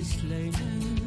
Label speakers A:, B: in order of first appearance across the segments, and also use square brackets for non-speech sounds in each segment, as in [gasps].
A: fólksins launum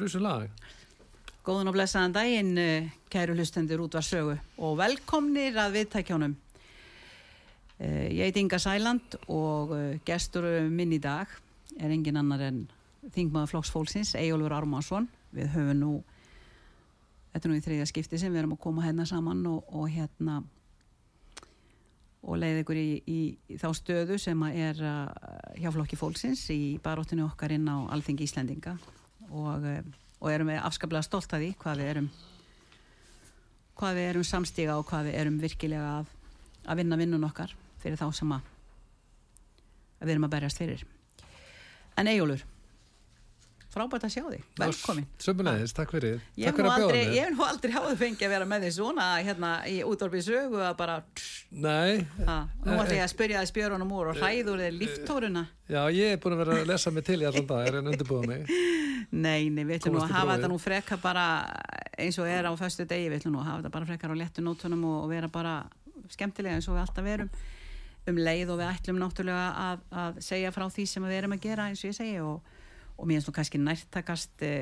A: Við
B: frusum lag.
C: Góðan og blessaðan daginn, eh, kæru hlustendur út var sögu og velkomnir að viðtækjónum. Eh, Ég heit Inga Sæland og eh, gestur minn í dag er engin annar en þingmaður flokksfólksins, Eyjólfur Ármansson. Við höfum nú, þetta er nú í þriðja skipti sem við erum að koma hérna saman og, og hérna og leið ykkur í, í, í þá stöðu sem er hjá flokki fólksins í baróttinu okkar inn á Alþingi Íslendinga og, uh, og erum við afskaplega stolt að því hvað við erum hvað við erum samstíga og hvað við erum virkilega að, að vinna vinnun okkar fyrir þá sem að, að við erum að berjast fyrir. En Eyjólfur frábært að sjá þig, velkomin.
B: Sömulegis, takk fyrir.
C: Ég hef nú aldrei, háðu fengið að vera með því svona hérna í útvarpið sögu að bara
B: Nei,
C: ha, nú
B: Eh,
C: ætla ég að spyrja það spjörunum úr og hræður þið líftóruna
B: já, ég er búin að vera að lesa mig til í allan dag, er en undirbúða mig. [laughs]
C: Nei, nei, við ætlum nú að hafa þetta nú freka bara eins og er á föstu degi, við ætlum nú að hafa þetta bara frekar á léttu nótunum og, og vera bara skemmtilega eins og við alltaf verum. Um leið og við ætlum náttúrulega að, að segja frá því sem við erum að gera eins og ég segi og, og mér finnst nú kannski nærtakast e,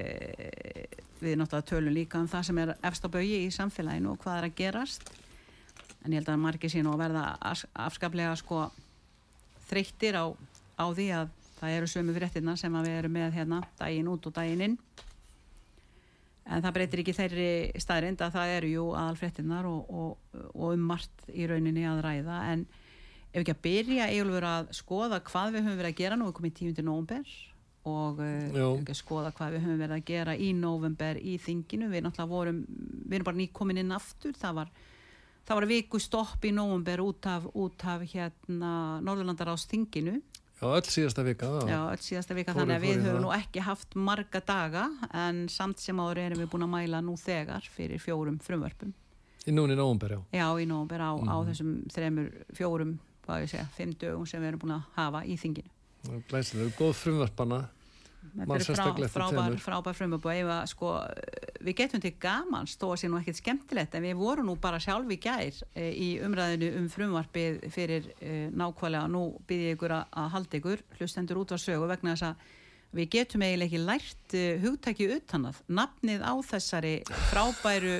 C: við náttúrulega tölum líka um það sem er efst á baugi í samfélaginu og hvað er að gerast. En ég held að margir sín og verða afskaplega sko þreyttir á, á því að það eru sömu fréttina sem við erum með hérna daginn út og daginn inn. En það breytir ekki þeirri staðrind að það eru jú aðalfréttinnar og, og, og um margt í rauninni að ræða. En ef ekki að byrja eiginlega að skoða hvað við höfum verið að gera nú er komið 10. november og uh, skoða hvað við höfum verið að gera í november í þinginu. Við náttúrulega vorum, við erum bara nýkomin inn aftur. Það var, það var viku stopp í november út af, út af hérna Norðurlandaráðs þinginu
B: Já, öll síðasta vika,
C: Já,
B: já.
C: öll síðasta vika
B: Fóru-
C: þannig að við höfum nú ekki haft marga daga en samt sem áður erum við búin að mæla nú þegar fyrir fjórum frumvörpum
B: Í núni í nóvumber, já.
C: já í nómber á, á
B: Mhm.
C: þessum þremur fjórum, hvað ég segja, fimm dögum sem við erum búin að hafa í þinginu
B: Glæsilega, góð frumvarpana.
C: Þetta eru frá, frábær, frábær frumvörp og ef að sko við getum til gamans þó að sé nú ekkert skemmtilegt en við vorum nú bara sjálf í gær e, í umræðinu um frumvarpið fyrir e, nákvæmlega, nú ég ykkur að, halda ykkur, hlustendur út var sögu vegna þess að við getum eiginlega ekki lært e, hugtæki utan að nafnið á þessari frábæru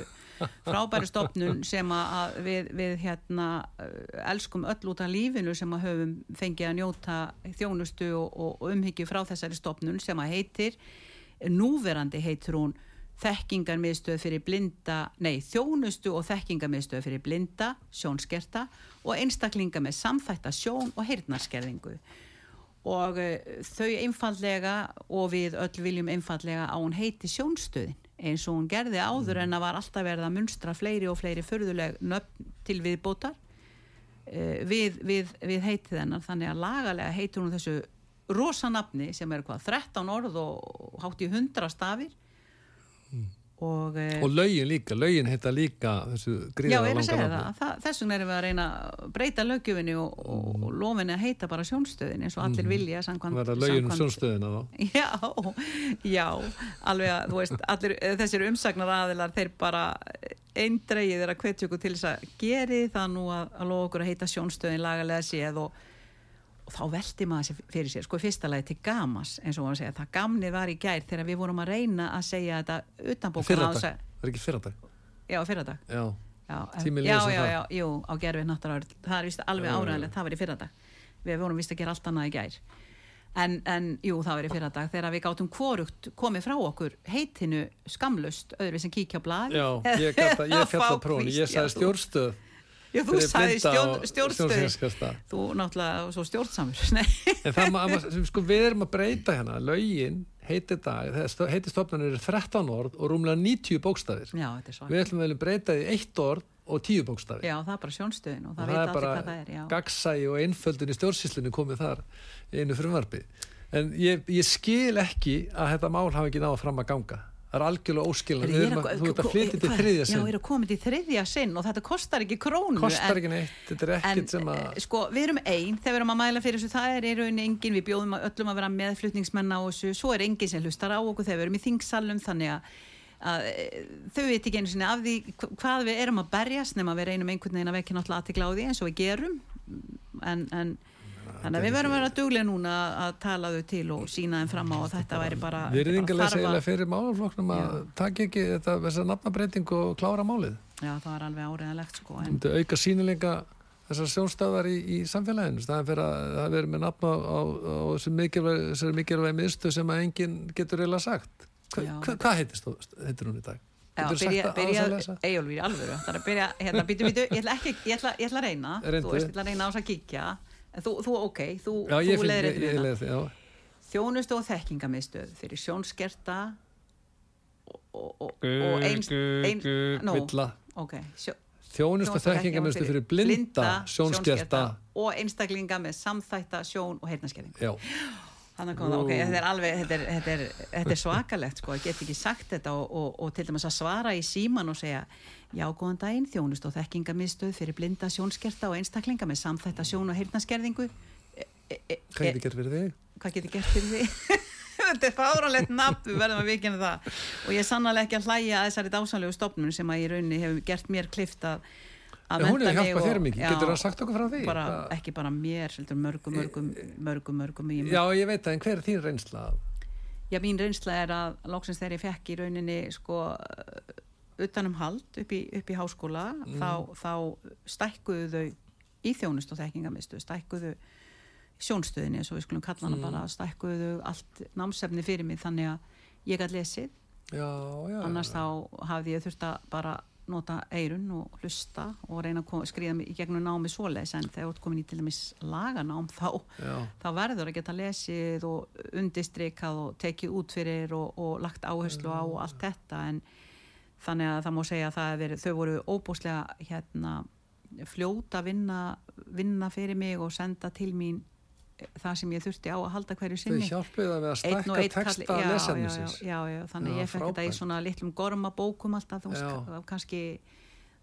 C: frábæri stopnun sem að við, við hérna uh, elskum öll út af lífinu sem að höfum fengið að njóta þjónustu og, og umhyggju frá þessari stopnun sem að heitir núverandi heitir hún þekkingarmiðstöð fyrir blinda, nei, þjónustu og þekkingarmiðstöð fyrir blinda, sjónskerta og einstaklinga með samþætta sjón og heyrnarskerðingu. Og uh, þau einfallega og við öll viljum einfallega að hún heiti sjónstöðin eins og hún gerði áður en að var alltaf verið að munstra fleiri og fleiri förðuleg nöfn til viðbótar. Uh, við, við, við heitið hennar þannig að lagalega heitur hún þessu rosa nafni sem er hvað 13 orð og hátt í 100 stafir og, eh,
B: Og lögin líka, lögin heita líka þessu
C: já,
B: gríða
C: ég að segja
B: langa
C: það, það þess vegna erum við að reyna að breyta lögjöfinni og, og, og lofinni að heita bara sjónstöðin eins og allir vilja samkvæmt,
B: Verða lögin um sjónstöðina þá.
C: Já, já, alveg að veist, allir eh, þessir umsagnar aðilar þeir bara eindreigið er að hvetja okkur til þess að geri það nú að, að lofa okkur að heita sjónstöðin lagalega séð og, og þá velti maður sér fyrir sér, sko fyrsta lagi til gamas eins og maður segja, það gamni var í gær þegar við vorum að reyna að segja þetta utanbókun
B: Fyrradag, er ekki fyrradag.
C: Já, fyrradag.
B: Já,
C: Já, já, já, já, jú, á gerfi náttúrulega. Það er vist alveg áræðilegt, það var í fyrradag. Við vorum vist að gera allt annað í gær. En, en jú, það var í fyrradag þegar við gátum kvorugt komið frá okkur heitinu skamlust, öðru sem kíkja á blað.
B: Já, ég, ég [laughs] fjalla prófni, ég sagði stjórnstöð.
C: Já, þú sagði stjórn, stjórnstöð þú náttúrulega svo stjórnsamur. [laughs]
B: En það maður, sko, við erum að breyta hérna, lögin heitir dag, heitir stofnanir er 13 orð og rúmlega 90 bókstafir.
C: já,
B: Við ætlum að breyta því eitt orð og 10 bókstafir.
C: já, það er bara sjónstöðin og
B: og
C: það veit allir hvað það er já.
B: gagsæi og einföldun í stjórnsýslunni komið þar einu frumvarpi en ég, ég skil ekki að þetta mál hafi ekki náða fram að ganga það er algjörlega að- þú ert að flytja til þriðja
C: Já,
B: sinn
C: við erum komið til þriðja sinn og þetta kostar ekki krónu
B: kostar
C: en-
B: ekki neitt, þetta er
C: En
B: ekkit sem að
C: eh, sko, við erum einn þegar við erum að mæla fyrir þessu, það er í rauninni engin, við bjóðum öllum að vera meðflutningsmenn á þessu, svo er engin sem hlustar á okkur þegar við erum í þingsalum, þannig að, að eh, þau veit ekki einu sinni af því hv- hvað við erum að berjast nema við reynum einhvern veginn að vekja náttúrulega aðtikla á því eins og við gerum. En, en þannig að við verðum að vera duglega núna að- tala þau til og sína þeim fram á að þetta væri bara bara þarf
B: segjulega
C: að-
B: fyrir málaflokknum að taka ekki þetta, þessa nafnabreiting og klára málið
C: Já, það var alveg áriðanlegt sko, en
B: myndi auka sínilega þessar sjónstöðar í, í samfélaginu það er að það verið með nafn á, á, þessari mikilvæg miðstu sem að enginn getur eiginlega sagt Hva,
C: Já,
B: hva, hvað heitist, þú- heitir hún í dag?
C: Já, byrja, byrja? Eyjólfur í alvöru Það er að byrja, hérna, býtu, býtu, ég ætla ég ætla, ég ætla að reyna,
B: Reyndu.
C: þú veist, ég ætla að reyna á þess að kíkja en þú, þú ok, þú, þú
B: ég
C: þetta
B: leið því, já.
C: Þjónustu og þekkingamiðstöð fyrir sjónskerta og, og, og, og eins, ein, no,
B: Villa.
C: ok sjó,
B: Þjónustu
C: þjónustu og
B: þekkingamöstu fyrir blinda, sjónskerta.
C: og einstaklinga með samþætta sjón og heyrnaskerðing Þannig kom það, ok, þetta er alveg, þetta er, þetta er, þetta er svakalegt sko, ég get ekki sagt þetta og, og, og til dæmis að svara í síman og segja já, góðan daginn, þjónust og þekkingamiðstöð fyrir blinda sjónskerta og einstaklinga með samþætta sjón og heyrnaskerðingu e, e, e,
B: hvað getur gert fyrir þig?
C: hvað getur gert fyrir því? [laughs] þetta er fáralegt nafn, við verðum að vikina það. Og ég er sannlega ekki að hlæja að þessari dásanlegu stofnun sem að í rauninni hefur gert mér klift að að
B: En hún
C: mennta
B: hefur
C: mig
B: hjálpað þér mikið, getur það sagt okkur frá því?
C: bara, ekki bara mér, heldur mörgum, mörgum, mörgum, mörgum, mörgum
B: Já, ég veit það, en hver er þín reynsla?
C: Já, mín reynsla er að loksins þegar ég fekk í rauninni sko utanum hald upp í, upp í háskóla
B: Mm.
C: þá, þá stækkuðu þau í þjónust og þekkingamistu stækkuðu sjónstöðinni eins og við skulum kalla hana
B: Mm.
C: bara stækkuðu allt námsefni fyrir mig þannig að ég gæti lesið
B: Já, já.
C: annars þá hafði ég þurft að bara nota eirun og hlusta og reyna að skriða í gegnum námi svoleiðis en þegar þú komin í til dæmis laganám þá
B: Já,
C: þá verður að geta lesið og undistrikað og tekið út fyrir og, og lagt áherslu á og allt þetta en þannig að það má segja að veri, þau voru óbúslega hérna fljóta að vinna, vinna fyrir mig og senda til mín eh, það sem ég þurfti á að halda hverju
B: þau
C: sinni.
B: hjálpuðu það við að
C: einn
B: texta
C: kalli- já, já,
B: lesefnisins.
C: já, já, þannig
B: Já,
C: ég fekk þetta í svona litlum gorma bókum alltaf, það var kannski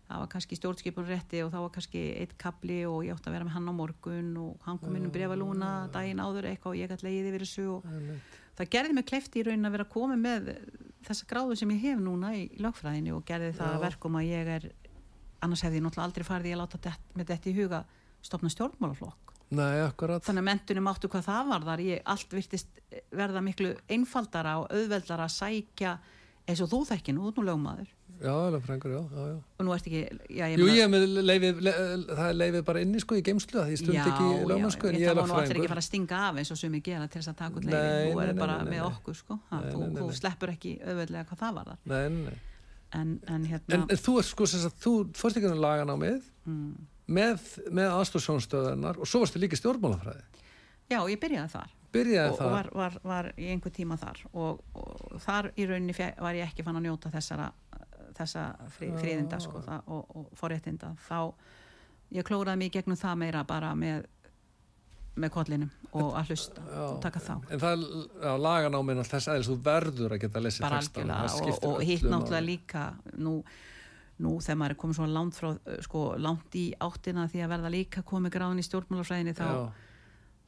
C: kannski stjórnskipunrétti og þá var kannski eitt kapli og ég átti að vera með hann á morgun og hann kom inn um brefalúna daginn áður eitthvað og ég gæti leiðið yfir þessu og það gerði mig klefti í raunin að vera komið með þessa gráðu sem ég hef núna í lögfræðinni og gerði það
B: Já.
C: verkum að ég er annars hefði ég náttúrulega aldrei farið að láta dett, með þetta í huga stopna stjórnmálaflokk
B: Nei, akkurat.
C: þannig að mentunum áttu hvað það var þar ég, allt virtist verða miklu einfaldara og auðveldara að sækja eins og þú þekki nú, þú ert nú lögmaður
B: Já, lögfræðingur, já, já, já.
C: og nú ert ekki já, ég
B: Jú,
C: meina-
B: ég er með leifið, le, það er leifið bara inni sko í geimslu að því stund ekki lögmannsku en
C: já,
B: ég er
C: það má nú allir ekki
B: lögfræðingur.
C: fara að stinga af eins og sumi gera til þess að taka út
B: Nei,
C: leiði þú er bara
B: nei,
C: með
B: nei.
C: okkur sko ha,
B: Nei,
C: þú, þú sleppur ekki auðveldlega hvað það var þar
B: Nei, nei, nei.
C: en, en
B: En,
C: hérna
B: en þú ert sko sem sagt, þú fórst ekki um lagan á mið
C: mm,
B: með, með aðstofsjónstöðunar og svo varstu líka stjórnmálafræði.
C: já, ég byrjaði þar
B: Byrjaði
C: og, og
B: það.
C: var, var, var í einhver tíma þar og, og þar í rauninni var ég ekki fann að njóta þessara þessa frí,
B: Já.
C: fríðinda sko, það, og, og forréttinda þá ég klóraði mig gegnum það meira bara með með kollinum og að hlusta og taka þá
B: En það, já, laganáminn allt þess aðeins, þú verður að geta lesið
C: bara
B: textan.
C: algjörlega
B: það
C: og, og hitt náttúrulega
B: máli.
C: líka nú, nú þegar maður er komið svo langt frá sko, langt í áttina því að verða líka komið gráðin í stjórnmálafræðinni þá,
B: Já,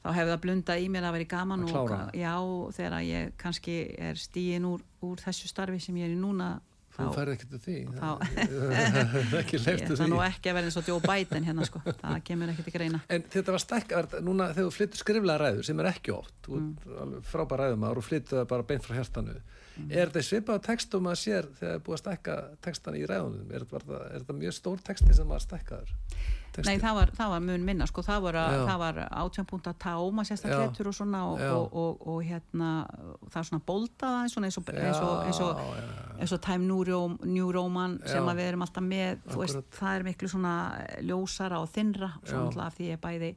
C: þá hefur það blundað í mér að vera gaman
B: Að
C: og já, þegar ég kannski er stíin úr, úr þessu starfi sem ég er í núna
B: þú færði ekkert til því. Það er ekki
C: ég
B: leiftu
C: ætla nú
B: því.
C: ekki að vera eins og Joe Biden hérna sko, það kemur ekki til greina
B: En þetta var stækka, núna þegar þú flyttur skriflega ræður sem er ekki oft,
C: Mm.
B: ert alveg frábær ræðumar og flyttur það bara beint frá hjartanu.
C: Mm.
B: Er þetta svipað textum að sér þegar það er búið að stækka textan í ræðunum? Er, það, er þetta mjög stór texti sem var stækkaður? Texti?
C: Nei, það var, það var mun minna, sko, það var, var átjánpunta táma sérstaklega letur og svona og, og, og, og hérna, það er svona bóldaða eins og, eins og, eins og, eins og,
B: Já, já,
C: eins og Time New, Rom, New Roman sem
B: Já.
C: að við erum alltaf með, veist, það er miklu svona ljósara og þinnra,
B: Já.
C: svo náttúrulega af því ég bæði,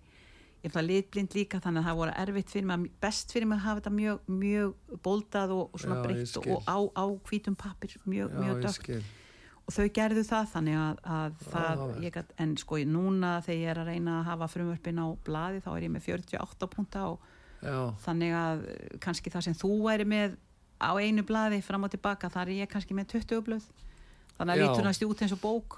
C: ég náttúrulega litblind líka þannig að það voru erfitt fyrir mig, best fyrir mig að hafa þetta mjög, mjög bóldað og, og svona
B: Já,
C: breytt og á, á hvítum pappir, mjög,
B: já,
C: mjög dögt og þau gerðu það þannig að, að það,
B: Áhugavert.
C: ég en sko ég núna þegar ég er að reyna að hafa frumvörpin á blaði þá er ég með 48 punta og
B: Já,
C: þannig að eh, kannski það sem þú væri með á einu blaði fram og tilbaka þar er ég kannski með 20 blöð. Þannig að
B: Já.
C: lítur næst út eins og bók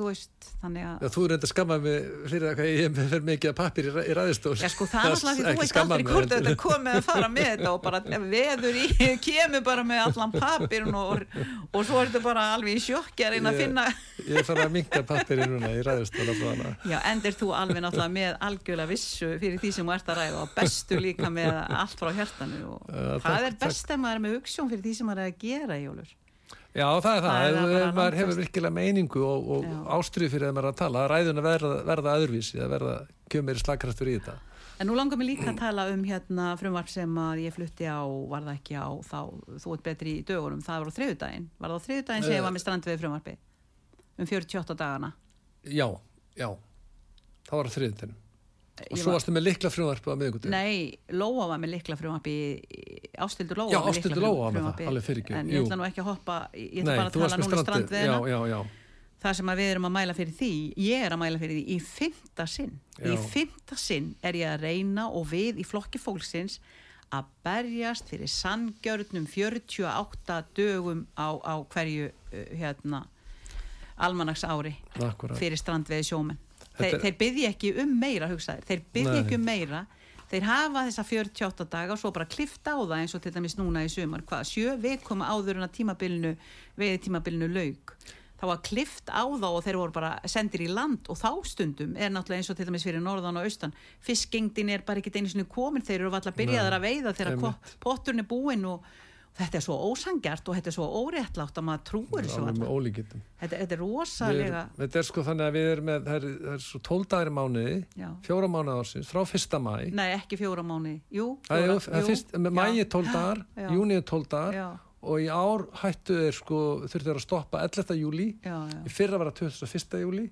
C: þú veist, þannig að
B: já þú er reynda að skamma mig fyrir það hvað ég er fyrir mikið að pappir í, ræ- í ræðistól.
C: Já sko það er alltaf því þú veist aldrei hvort þetta komið að fara með þetta og bara [laughs] veður í, kemur bara með allan pappirinn og, og svo er þetta bara alveg í sjokki að reyna að finna
B: Ég er farin að minka pappir í núna í ræðistól að svona.
C: Já, endur þú alveg náttúrulega með algjörlega vissu fyrir því sem þú ert að ræða og bestu líka með allt frá hjartanu og það er best ef maður er með
B: Já, það er það,
C: Það er
B: maður hefur virkilega meiningu og, og
C: Já.
B: ástriðu fyrir að maður að tala, ræðun að verða, verða öðruvísi, að verða kjömmir slagkraftur í þetta.
C: En nú langar mér líka að tala um hérna frumvarp sem að ég flutti á, var það ekki á þá, þú ert betri í dögunum, það var á þriðudaginn, var það á þriðudaginn sem
B: Eh.
C: ég var með strandveið frumvarpi um 48 dagana.
B: Já, já, það var á þriðutinu. Og svo
C: var-
B: varstu með likla frumvarpu á miðugutinu.
C: Nei, Lóa var með likla frumvarpi Ástildur Lóa
B: Já,
C: lykla
B: Lóa var með það, alveg fyrirgefðu,
C: En
B: jú.
C: ég ætla nú ekki að hoppa Ég ætla bara að tala núna strandveðina
B: Já, já, já.
C: það sem að við erum að mæla fyrir því ég er að mæla fyrir því í fymta sinn í
B: Já.
C: fymta sinn er ég að reyna og við í flokki fólksins að berjast fyrir sanngjörnum 48 dögum á, á hverju uh, hérna almanags ári
B: Akkurat.
C: fyrir strandveði sjómen þeir, þeir byggja ekki um meira hugsaðir, þeir byggja ekki um meira. Þeir hafa þessa 48 daga og svo bara klifta á það eins og til dæmis núna í sumar. Hvað, sjö vikum áður en að tímabilinu veiði tímabilinu lauk. Þá var klift á þá og þeir voru bara sendir í land og þá stundum er náttúrulega eins og til dæmis fyrir norðan og austan. Fiskengdin er bara ekki einu sinni komin. Þeir eru alltaf byrjaðar að veiða þegar potturinn er búinn og þetta er svo ósangjart og þetta er svo óréttlátt að maður trúir þessu
B: ólíkitum.
C: þetta, þetta er rosalega
B: erum- Þetta er sko þannig að við erum með, það er, það er svo tóldaðir mánuði, fjóra mánuði ársins, frá fyrsta mæ.
C: Nei, ekki fjóra mánu Jú,
B: er,
C: fjóra,
B: það er fyrst, mæi er tóldaðar, [gasps]
C: Já.
B: júni er tóldaðar
C: Já.
B: og í ár hættu þeir sko, þurftu þeir að stoppa 11. júli,
C: Já, já.
B: í fyrra var það 21. júli,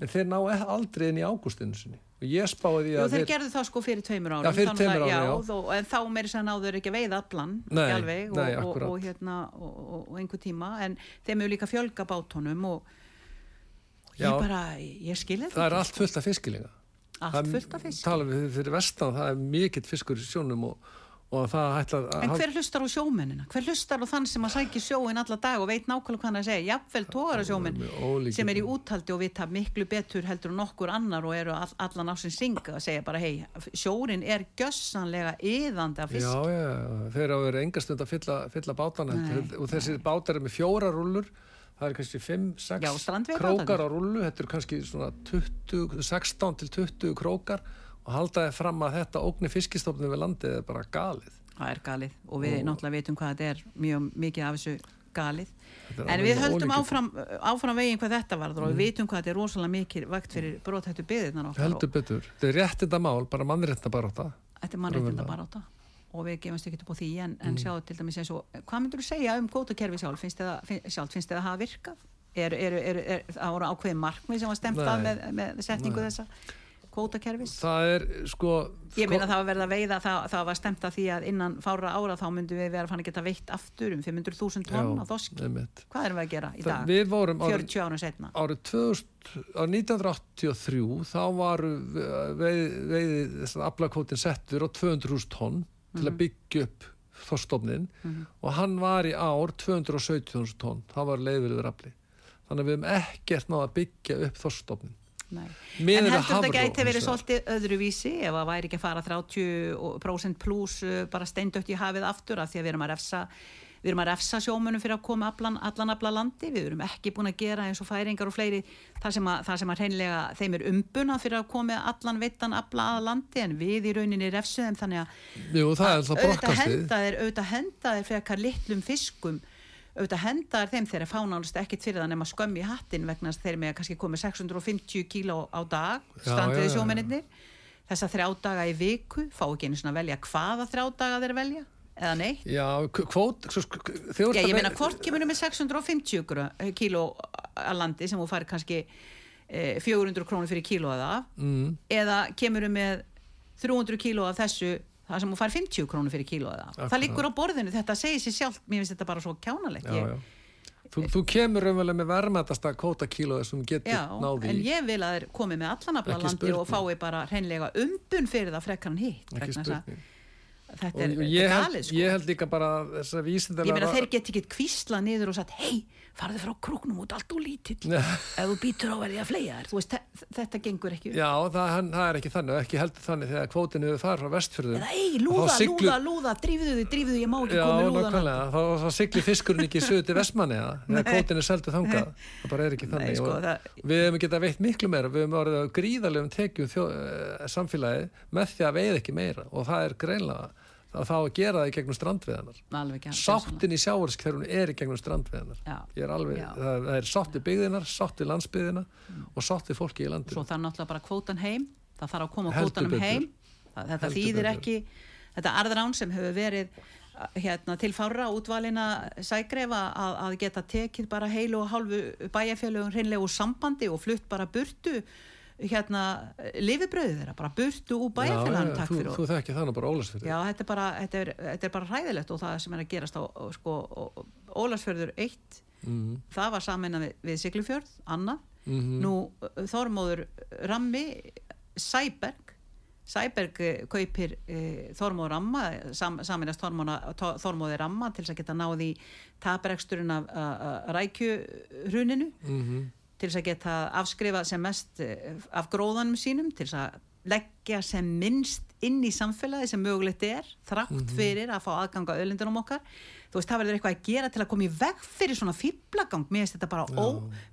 B: en þeir ná e- aldrei inn í ágústinu sinni. Og ég spáði því
C: Jú,
B: að
C: þeir gerðu það sko fyrir tveimur árum
B: Já, fyrir tveimur
C: að-
B: árum, já.
C: Þó, en þá meiri sem náður ekki að veiða allan
B: Nei,
C: ekki alveg, og,
B: nei,
C: og,
B: akkúrat.
C: og, hérna, og, og, og einhver tíma en þeim hefur líka fjölga bátunum og ég
B: Já.
C: bara, ég skilja
B: það er allt fullt af fiskilinga.
C: allt fullt af fisk
B: Tala við fyrir vestan, það er mikill fiskur í sjónum og, og það ætla að...
C: En hver hlustar á sjómennina? Hver hlustar á þann sem að sækja sjóin alla dag og veit nákvæmlega hvað hann er að segja? Jafnvel tóra
B: ólíkindum.
C: sem er í úthaldi og vita miklu betur heldur en nokkur annar og eru all, allan á sin synga að segja bara hei, sjórin er gjössanlega yðandi af fisk.
B: Já, já, þeir eru að vera engastund að fylla, fylla bátana og þessi bátar er með fjóra rúllur það er kannski 5-6
C: Já, strandveiðibátarnir.
B: krókar á rúllu þetta eru kannski svona 20, 16 til 20 krókar og halda þið fram að þetta ógni fiskistofnum við landið er bara galið.
C: Það er galið og við
B: Og-
C: náttúrulega veitum hvað þetta er mjög mikið af þessu galið.
B: Þetta
C: en við höldum áfram, áfram veginn hvað þetta varður og við vitum hvað þetta er rosalega mikið vakt fyrir brothættu byðirnar okkar
B: heldur betur, þetta er réttinda mál bara mannréttinda bara átta
C: þetta er mannréttinda þetta og við gefumst ekki upp á því en,
B: Mm.
C: en sjáðu til dæmis eins og hvað myndur þú segja um kvótakerfi sjálf? Finnst þið að, hafa virkað? Er, það voru ákveðin markmið sem var stemt að með, með setningu
B: Nei.
C: þessa kvótakerfis
B: það er sko
C: Ég meina það var verið að veiða, það, það var stemt að því að innan fára ára þá myndum við vera fann að geta veitt aftur um 500.000 tonn á þoski. Hvað erum við að gera í
B: Það,
C: dag?
B: við vorum árið,
C: 40 árum setna.
B: árið 2000, árið 1983 þá var þess að aflakótin settur á 200.000 tonn til
C: Mhm.
B: að byggja upp þorstofnin og hann var í ár 217.000 tonn, það var leiður yfir afli þannig að við hefum ekkert náða að byggja upp þorstofnin
C: Nei. En heldur þetta gæti verið svolítið öðruvísi ef að væri ekki að fara 30% pluss uh, bara steindött í hafið aftur af því að við erum að refsa við erum að refsa sjómunum fyrir að koma allan, allan afla landi, við erum ekki búin að gera eins og færingar og fleiri þar sem að, að hreinlega þeim er umbuna fyrir að koma allan veittan afla að landi en við í rauninni refsuðum þannig að
B: Jú, það er alltaf
C: auðvitað henda þeir auðvitað henda þeir frekar litlum fiskum auðvitað henda þeir þeim þeir er fánálist ekkit fyrir það nema skömm í hattin vegna þess að þeir með að kannski komið 650 kíló á dag
B: já.
C: sjómennir þessa þrjá daga í viku fá ekki einu svona að velja hvaða þrjá daga þeir velja eða nei
B: Já, kvót
C: Já,
B: að
C: ég meina hvort kemur með 650 gr- kíló að landi sem þú fær kannski eh, 400 krónur fyrir kíló að það
B: mm,
C: eða kemur með 300 kíló af þessu það sem þú fær 50 krónur fyrir kíló af það það liggur á borðinu, þetta segir sér sjálf mér finnst þetta bara svo kjánalegt.
B: Þú, þú kemur raunverulega með verðmætasta kvótakílóði sem getur náði
C: en ég vil að komi með allan afla
B: Ekki
C: landi og fái bara hreinlega umbun fyrir það frekar en hitt þetta er, galið sko.
B: ég held líka bara þess að vísindalega
C: ég meina þeir get ekki kvísla niður og sagt hei, farðu frá krúknum út allt og lítill. Ef þú býtur á verði að fleia þér. Þú veist, þe- þetta gengur ekki.
B: Já, það, hann, það er ekki þannig, ekki heldur þannig þegar kvótin hefur farið frá vestfjörðum.
C: Eða ei, lúða,
B: Þá siglir-
C: lúða, lúða, drífðu þið, drífðu ég má ekki
B: Já,
C: koma með lúðan
B: nákvæmlega, þá, þá siglir fiskurinn ekki söðu til vestmanni [laughs] þegar kvótin er seldu þangað. Það bara er ekki þannig.
C: Nei, sko, það-
B: við hefum getað veitt miklu meira. Við hefum orðið á gríðarlegum tekjum þjó, uh, samfélagi með því að veið ekki meira. Og það er greinlega að þá að gera það í gegnum strandveðanar sáttin í sjávarskjörun er í gegnum strandveðanar er það, það er sátt við byggðinar sátt við landsbyggðina og sátt við fólki í landinu.
C: Svo þarf náttúrulega bara kvótan heim það þarf að koma kvótanum heim. Það, þetta
B: Heldur
C: þýðir
B: betur.
C: ekki þetta arðrán sem hefur verið uh, hérna, til fára útvalina sægrefa að, að geta tekið bara heilu og hálfu bæjarfélögum hreinlegu sambandi og flutt bara burtu hérna lifibröðu þeirra, bara burtu úr
B: já,
C: takk
B: þú,
C: fyrir
B: þú þekki þannig bara ólasfyrir
C: Já, þetta er, bara, þetta, er, þetta er bara hræðilegt og það sem er að gerast á sko, Ólarsfjörður 1
B: mm,
C: það var saman við, við Siglufjörð, Anna.
B: Mm,
C: nú uh, Þormóður Rammi Sæberg. Sæberg uh, kaupir uh, Þormóður Ramma sam, saminast Þormóður Ramma til þess að geta náði tapreksturinn af uh, rækjuhruninu.
B: Mm,
C: til þess að geta afskrifað sem mest uh, af gróðanum sínum til þess að leggja sem minnst inn í samfélagi sem mögulegt er þrátt
B: Mhm.
C: fyrir að fá aðganga öðlindunum okkar. Þú veist, það verður eitthvað að gera til að koma í veg fyrir svona fýblagang, mér finnst þetta bara ó,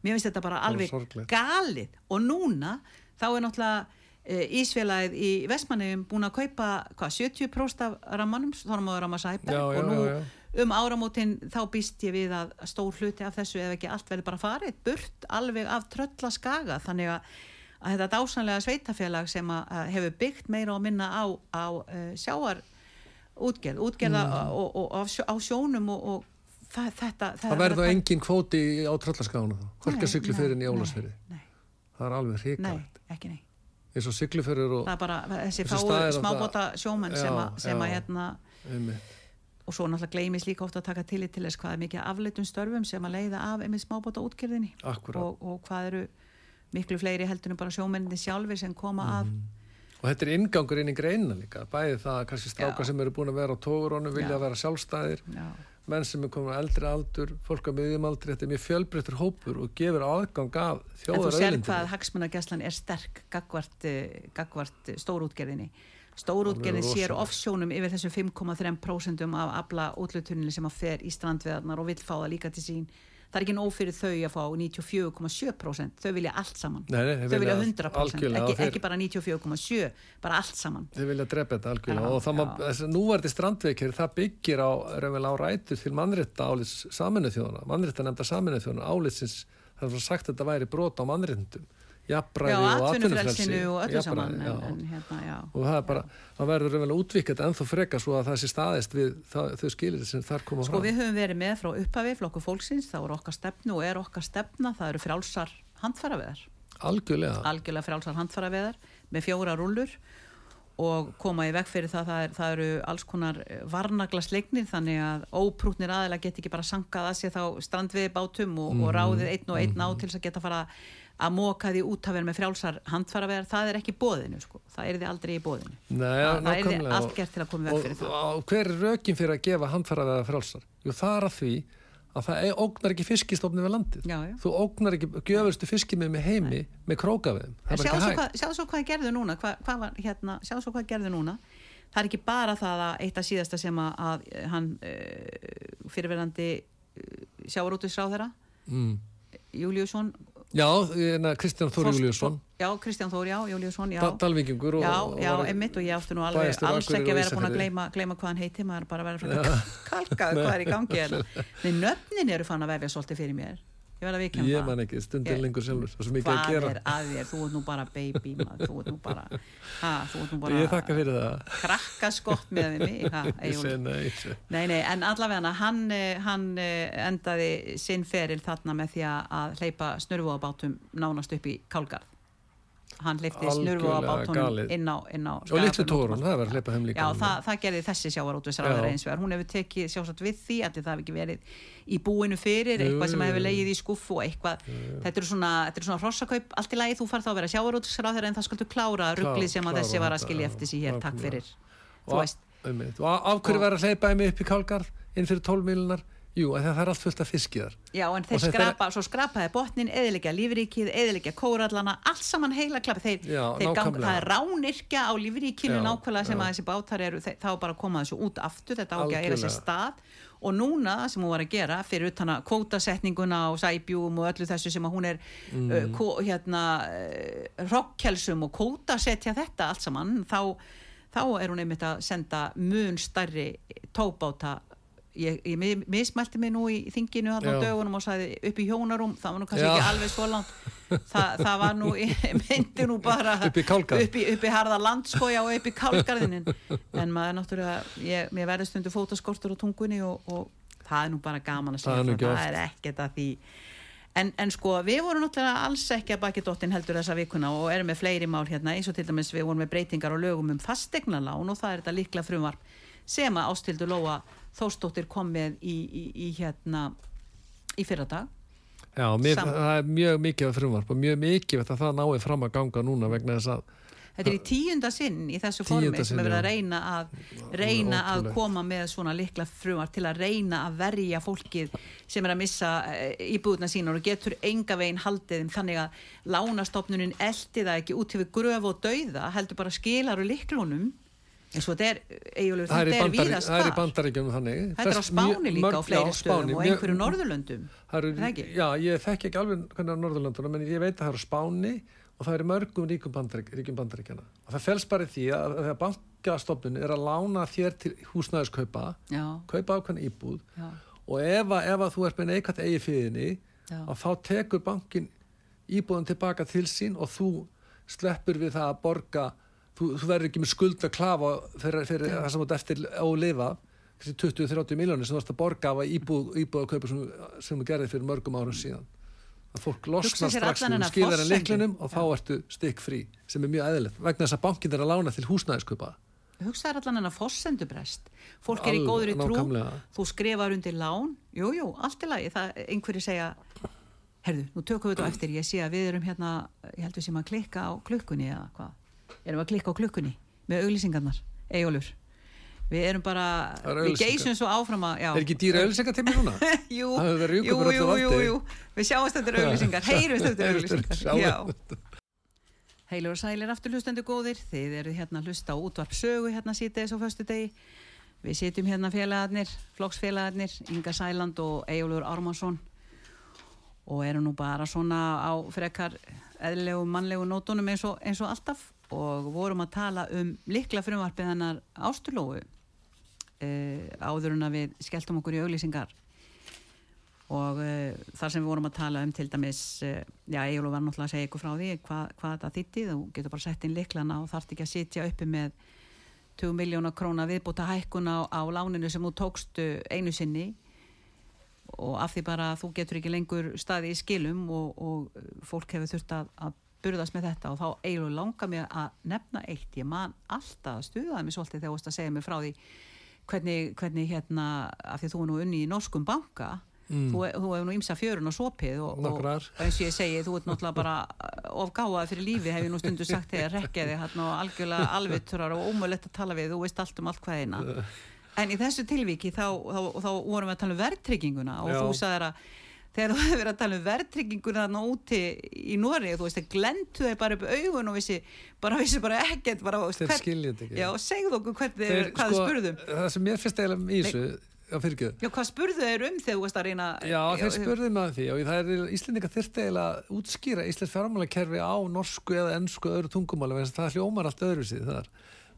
C: mér finnst þetta bara alveg galið. Og núna þá er náttúrulega e, Ísfélagið í Vestmanniðum búin að kaupa hvað, 70% af rammanum, þormaður ramma Sæberg
B: Já, já,
C: og nú
B: já, já.
C: Um áramótin þá býst ég við að stór hluti af þessu ef ekki allt verður bara farið burt alveg af tröllaskaga. Þannig að, að þetta dásanlega sveitafélag sem að, að hefur byggt meira og minna á, á uh, sjáar útgerð, útgerða
B: Mm.
C: og, og, og á, sjó, á sjónum og, og það, þetta
B: það verður þá engin kvóti á tröllaskána þá, hvorki að syklu fyrir
C: nei,
B: í ólasfyrir
C: nei,
B: það er alveg hrikalegt.
C: Nei, ekki nei.
B: Eins og syklu fyrir og
C: það er bara þessi fáu
B: að
C: smábóta sjómenn sem, að, hérna
B: einmitt,
C: og svo náttúrulega gleymis líka ofta að taka tillit til þess hvað er mikið afleitum störfum sem að leiða af einmitt smábóta
B: akkurat
C: og, og hvað eru miklu fleiri heldur en bara sjómenninni sjálfur sem koma að
B: og þetta er ingangur inn í greina líka. Bæði það að kannski strákar sem eru búin að vera á tógurónu vilja
C: Já.
B: vera sjálfstæðir
C: já,
B: menn sem er komin á eldri aldur fólk á miðjum aldri, þetta er mjög fjölbreyttur hópur og gefur aðgang af
C: en þú
B: þjóðar
C: sér hvað hagsmunagæslan er sterk gagvart, uh, gagvart stórútgerðinni stórútgerðin sér offsjónum yfir þessu 5,3% af afla útlutuninni sem að fer í strandveðarnar og vill fá það líka til sín. Það er ekki nóg fyrir þau að fá 94,7% þau vilja allt saman.
B: Nei, nei,
C: þau vilja
B: vilja
C: 100%
B: algjörlega,
C: ekki, ekki bara 94,7 bara allt saman.
B: Þeir vilja drepa þetta algjörlega. Og það að núverði strandveikir það byggir á, á rætur til mannrétta álits saminuð þjóðana mannrétta nefnda saminuð þjóðana álitsins það er sagt að þetta væri brot á mannréttundum
C: já,
B: jafnræði og atvinnufrelsi.
C: atvinnufrelsinu og öllu saman en, en, hérna, já.
B: og það er bara, það verður raunverulega útvikað ennþá frekar svo að það sé staðist við það, þau skilir sem þar koma
C: Sko
B: fram.
C: við höfum verið með frá upphafi flokku fólksins, það voru okkar stefnu og er okkar stefna, það eru frjálsar handfæraveðar,
B: algjörlega,
C: algjörlega frjálsar handfæraveðar með fjóra rúllur og koma í veg fyrir það, það, er, það eru alls konar varnagla slegnir þannig að óprútnir aðeila get ekki bara sankað að sér þá strandviði bátum og,
B: Mhm.
C: og ráðið einn og einn á til þess að geta fara að móka því út að vera með frjálsar handfæraveðar, það er ekki bóðinu sko, það er því aldrei í bóðinu.
B: Nei,
C: það, það er
B: nákvæmlega.
C: allt gert til að koma veg fyrir
B: og,
C: það.
B: og hver er rökin fyrir að gefa handfæraveða frálsar? Jú, það er að því að það er- ógnar ekki fiskistofni við landið
C: Já, já.
B: þú ógnar ekki gjöfustu fiskimið með heimi með krókaveðum
C: Sjáðu svo, hvað, gerðu núna hvað, hvað var, hérna, sjáðu svo hvað gerðu núna það er ekki bara það að eitt af síðasta sem að, að hann uh, fyrirverandi uh, sjávarútusráð þeirra
B: mm.
C: Júliusson
B: já, hérna, Kristján Þór Júliusson
C: já, Kristján Þór, já, Júliusson já,
B: Da- Dalvíkingur og,
C: já, já, einmitt og ég átti nú alveg alls ekki að vera búin að gleyma, gleyma hvað hann heiti maður bara að vera [laughs] kalkað hvað er í gangi. Nei, [laughs] nöfnin eru fann að vefja svolítið fyrir mér ég verð að vikja
B: ég man ekki, stundin
C: Ég-
B: lengur sjálfur það
C: hvað er að þér, þú ert nú bara baby maður, þú ert nú bara ha, þú ert nú bara
B: ég þakka fyrir það.
C: krakka skott með mig [laughs] ha,
B: nei,
C: nei, nei, en allavega hann, hann eh, endaði sinn feril þarna með því að- hleypa snurfóðabátum nánast upp í Kálgarð hann hleypti
B: Algjörlega
C: snurfóðabátunum
B: galið.
C: inn á, inn á
B: og litlu tórun, það var að hleypa þeim líka
C: Já, það, það gerði þessi sjávarútvisráður
B: Já.
C: eins vegar. Hún hefur tekið sjálfsagt við því að það hefur ekki verið í búinu fyrir, eitthvað sem hefur
B: jú.
C: leið í skuffu og eitthvað. Þetta eru svona, eru svona hrossakaup, allt í lagi þú farð þá að vera sjávarútvisráður en það skaldu klára rugglið sem að þessi var að skilja eftir sig hér, takk fyrir.
B: og, og af hverju
C: Og-
B: var að hleypa þeim upp í Kálgarð inn fyrir 12 milunar jú, það er allt fullt af fiskiðar
C: já en þeir
B: þetta er-
C: skrapa, svo skrapaði botnin, eðilegja lífríkið, eðilegja kórallana, allt saman heila klappi. Þeir,
B: Já,
C: þeir gang, það er ránirkja á lífríkinu
B: Já,
C: nákvæmlega sem
B: já.
C: að þessi bátar eru, þá bara koma þessu út aftur, þetta á ekki að eiga sér
B: Algjörlega.
C: stað og núna sem hún var að gera fyrir utan að kvótasetninguna og sæbjúum og öllu þessu sem hún er
B: Mm.
C: uh, kó, hérna uh, rockkelsum og kvótasetja þetta allt saman þá, þá er hún einmitt að senda mun starri tóbáta ég, ég mi- mismælti mig nú í þinginu á dögunum og sagði upp í hjónarum það var nú kannski
B: Já.
C: ekki alveg svo langt. Þa, það var nú, ég [laughs] myndi nú bara
B: Upp í
C: upp í, upp í harða landskoja og upp í kálgarðinin en maður náttúrulega ég, mér verður stundu fótaskortur á tungunni og, og það er nú bara gaman að
B: Það er
C: segja
B: ekki
C: það er ekkert að því. En, en sko við vorum náttúrulega alls ekki að baki dottin heldur þessa vikuna og erum með fleiri mál hérna eins og til dæmis við vorum með breytingar og lögum um fastegnalán og það er þetta líkla frumvarp sem að ástildu Lóa Þórsdóttir kom með í, í, í hérna í fyrra dag
B: Já, mér,
C: Sam-
B: það er mjög mikið frumvarp og mjög mikið að það náið fram að ganga núna vegna þess að
C: Þetta er í tíunda sinn í þessu formi sem verið að reyna að reyna að koma með svona likla frumar til að reyna að verja fólkið sem er að missa íbúðuna sínar og getur enga veginn haldið þannig að lánastofnunin eldi það ekki út yfir gröf og dauða heldur bara skilar og liklunum eins og þetta er,
B: það er í,
C: þetta er víðast
B: það er í bandaríkjum þannig.
C: Þetta er á Spáni líka á
B: mörg-
C: fleiri
B: já,
C: stöðum og einhverju Norðurlöndum.
B: Það
C: Er það ekki?
B: Já, ég þekki ekki alveg hvernig á Norðurlöndunum en ég veit að það eru á Spáni og það eru mörgum ríkum bandarík, ríkum bandaríkjana og það felst bara í því að þegar bankastofnun er að lána þér til húsnæðiskaupa
C: já,
B: kaupa ákveðna íbúð
C: já,
B: og ef að, ef að þú ert með neikvægt eigi að þá tekur bankin íbúðan tilbaka til sín og þú sleppur við það að borga þú, þú verður ekki með skuld að klafa fyrir, fyrir það sem þú ert eftir ólifa þessi 20-30 miljónir sem þú ert að borga af að íbúð, íbúð að kaupa sem, sem þú gerði fyrir mörgum árum síðan. Að fólk
C: sér
B: strax
C: þennan
B: skilar en leiklinum og þá ertu stikk frí sem er mjög eðlilegt vegna þess að bankin er að lána til húsnæðiskupa
C: hugsaður allan en að forsendubrest. Fólk er í góður í trú.
B: nákvæmlega.
C: þú skrifar undir lán. Jú, jú, allt í lagi, það einhverju segja herðu, nú tökum við þetta á eftir. Ég sé að við erum hérna, ég held við sem að klikka á klukkunni eða hvað erum að klikka á klukkunni með auglýsingarnar? Eyjólfur, við erum bara
B: eru
C: við geysum svo áfram að já,
B: er ekki dýra ölsengatimmi núna? [laughs]
C: jú, jú, jú, jú, jú. Við sjáumst eftir auglýsingar, heyrumst eftir [laughs] já. Heilur og sælir aftur hlustendur góðir, þið eru hérna að hlusta á útvarp sögu hérna síðdeis og föstu degi. Við sitjum hérna félagarnir, flokksfélagarnir, Inga Sæland og Ejólfur Ármansson og erum nú bara svona á frekar eðlilegu mannlegu nótunum eins og, eins og alltaf og vorum að tala um likla frumvarpið hennar ástulóu uh, áður en að við skelltum okkur í auglýsingar. Og uh, þar sem við vorum að tala um til dæmis, uh, já, Egilur var náttúrulega að segja ykkur frá því hvað, hvað þetta þýtti þú getur bara sett inn liklana og þarft ekki að sitja uppi með 20 miljóna króna viðbúta hækkun á, á láninu sem þú tókstu einu sinni. Og af því bara þú getur ekki lengur staði í skilum og, og fólk hefur þurft að, að burðast með þetta og þá eiginlega langar mér að nefna eitt, ég man alltaf að stuðaði mig svolítið þegar þú veist að segja mér frá því hvernig, hvernig hérna af því þú er nú unni í norskum banka
B: Mm.
C: þú, þú hefur nú ímsa fjörun og sopið og, og, og eins og ég segi, þú ert náttúrulega bara ofgáðað fyrir lífi, hef ég nú stundu sagt þegar rekjaði hérna og algjörlega alvitturar og ómögulegt að tala við, þú veist allt um allt hvað eina en í þessu tilviki þá, þá, þá vorum við að tala um verðtrygginguna og
B: Já.
C: þú sagðir að þegar þú [laughs] hefur að tala um verðtrygginguna þarna úti í Nóri, þú veist að glendu þeir bara upp augun og vissi bara, vissi bara ekkert bara,
B: Þeir skilja þetta ekki.
C: Já, segðu okkur hvernig, þeir, hvað
B: sko,
C: spurðum
B: það sem mér finnst eiginlega í þessu já,
C: Já, hvað spurðu þeir um þegar þú veist að reyna
B: Já, þeir spurðu að því og það er Íslendinga þyrfti eiginlega að útskýra Íslands fjármálakerfi á norsku eða ennsku og öðru tungumáli það hljómar allt öðru síð þar.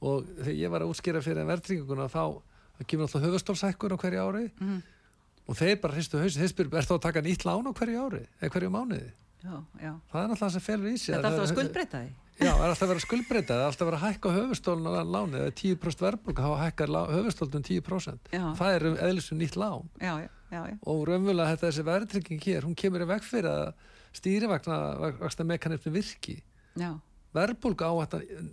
B: Og þegar ég var að útskýra fyrir verðtrygginguna þá það og þeir bara hristu hausi, þeir spyrir, er þá að taka nýtt lán á hverju ári eða hverju mánuði
C: Já, já
B: það er náttúrulega það sem felur í sig
C: Þetta er alltaf að
B: Það-
C: skuldbreyta því
B: Já, það er alltaf að vera skuldbreyta, það er alltaf að vera að hækka höfustólun á lánið, eða 10% verðbólka þá hækkar höfustólun um 10%.
C: Já.
B: Það er um eðlisum nýtt lán
C: Já, já, já, já.
B: og þetta þessi verðtrygging hér, hún kemur í veg fyrir að stýrivaksta mekanismi virki.
C: já.
B: Verðbólka á, þetta-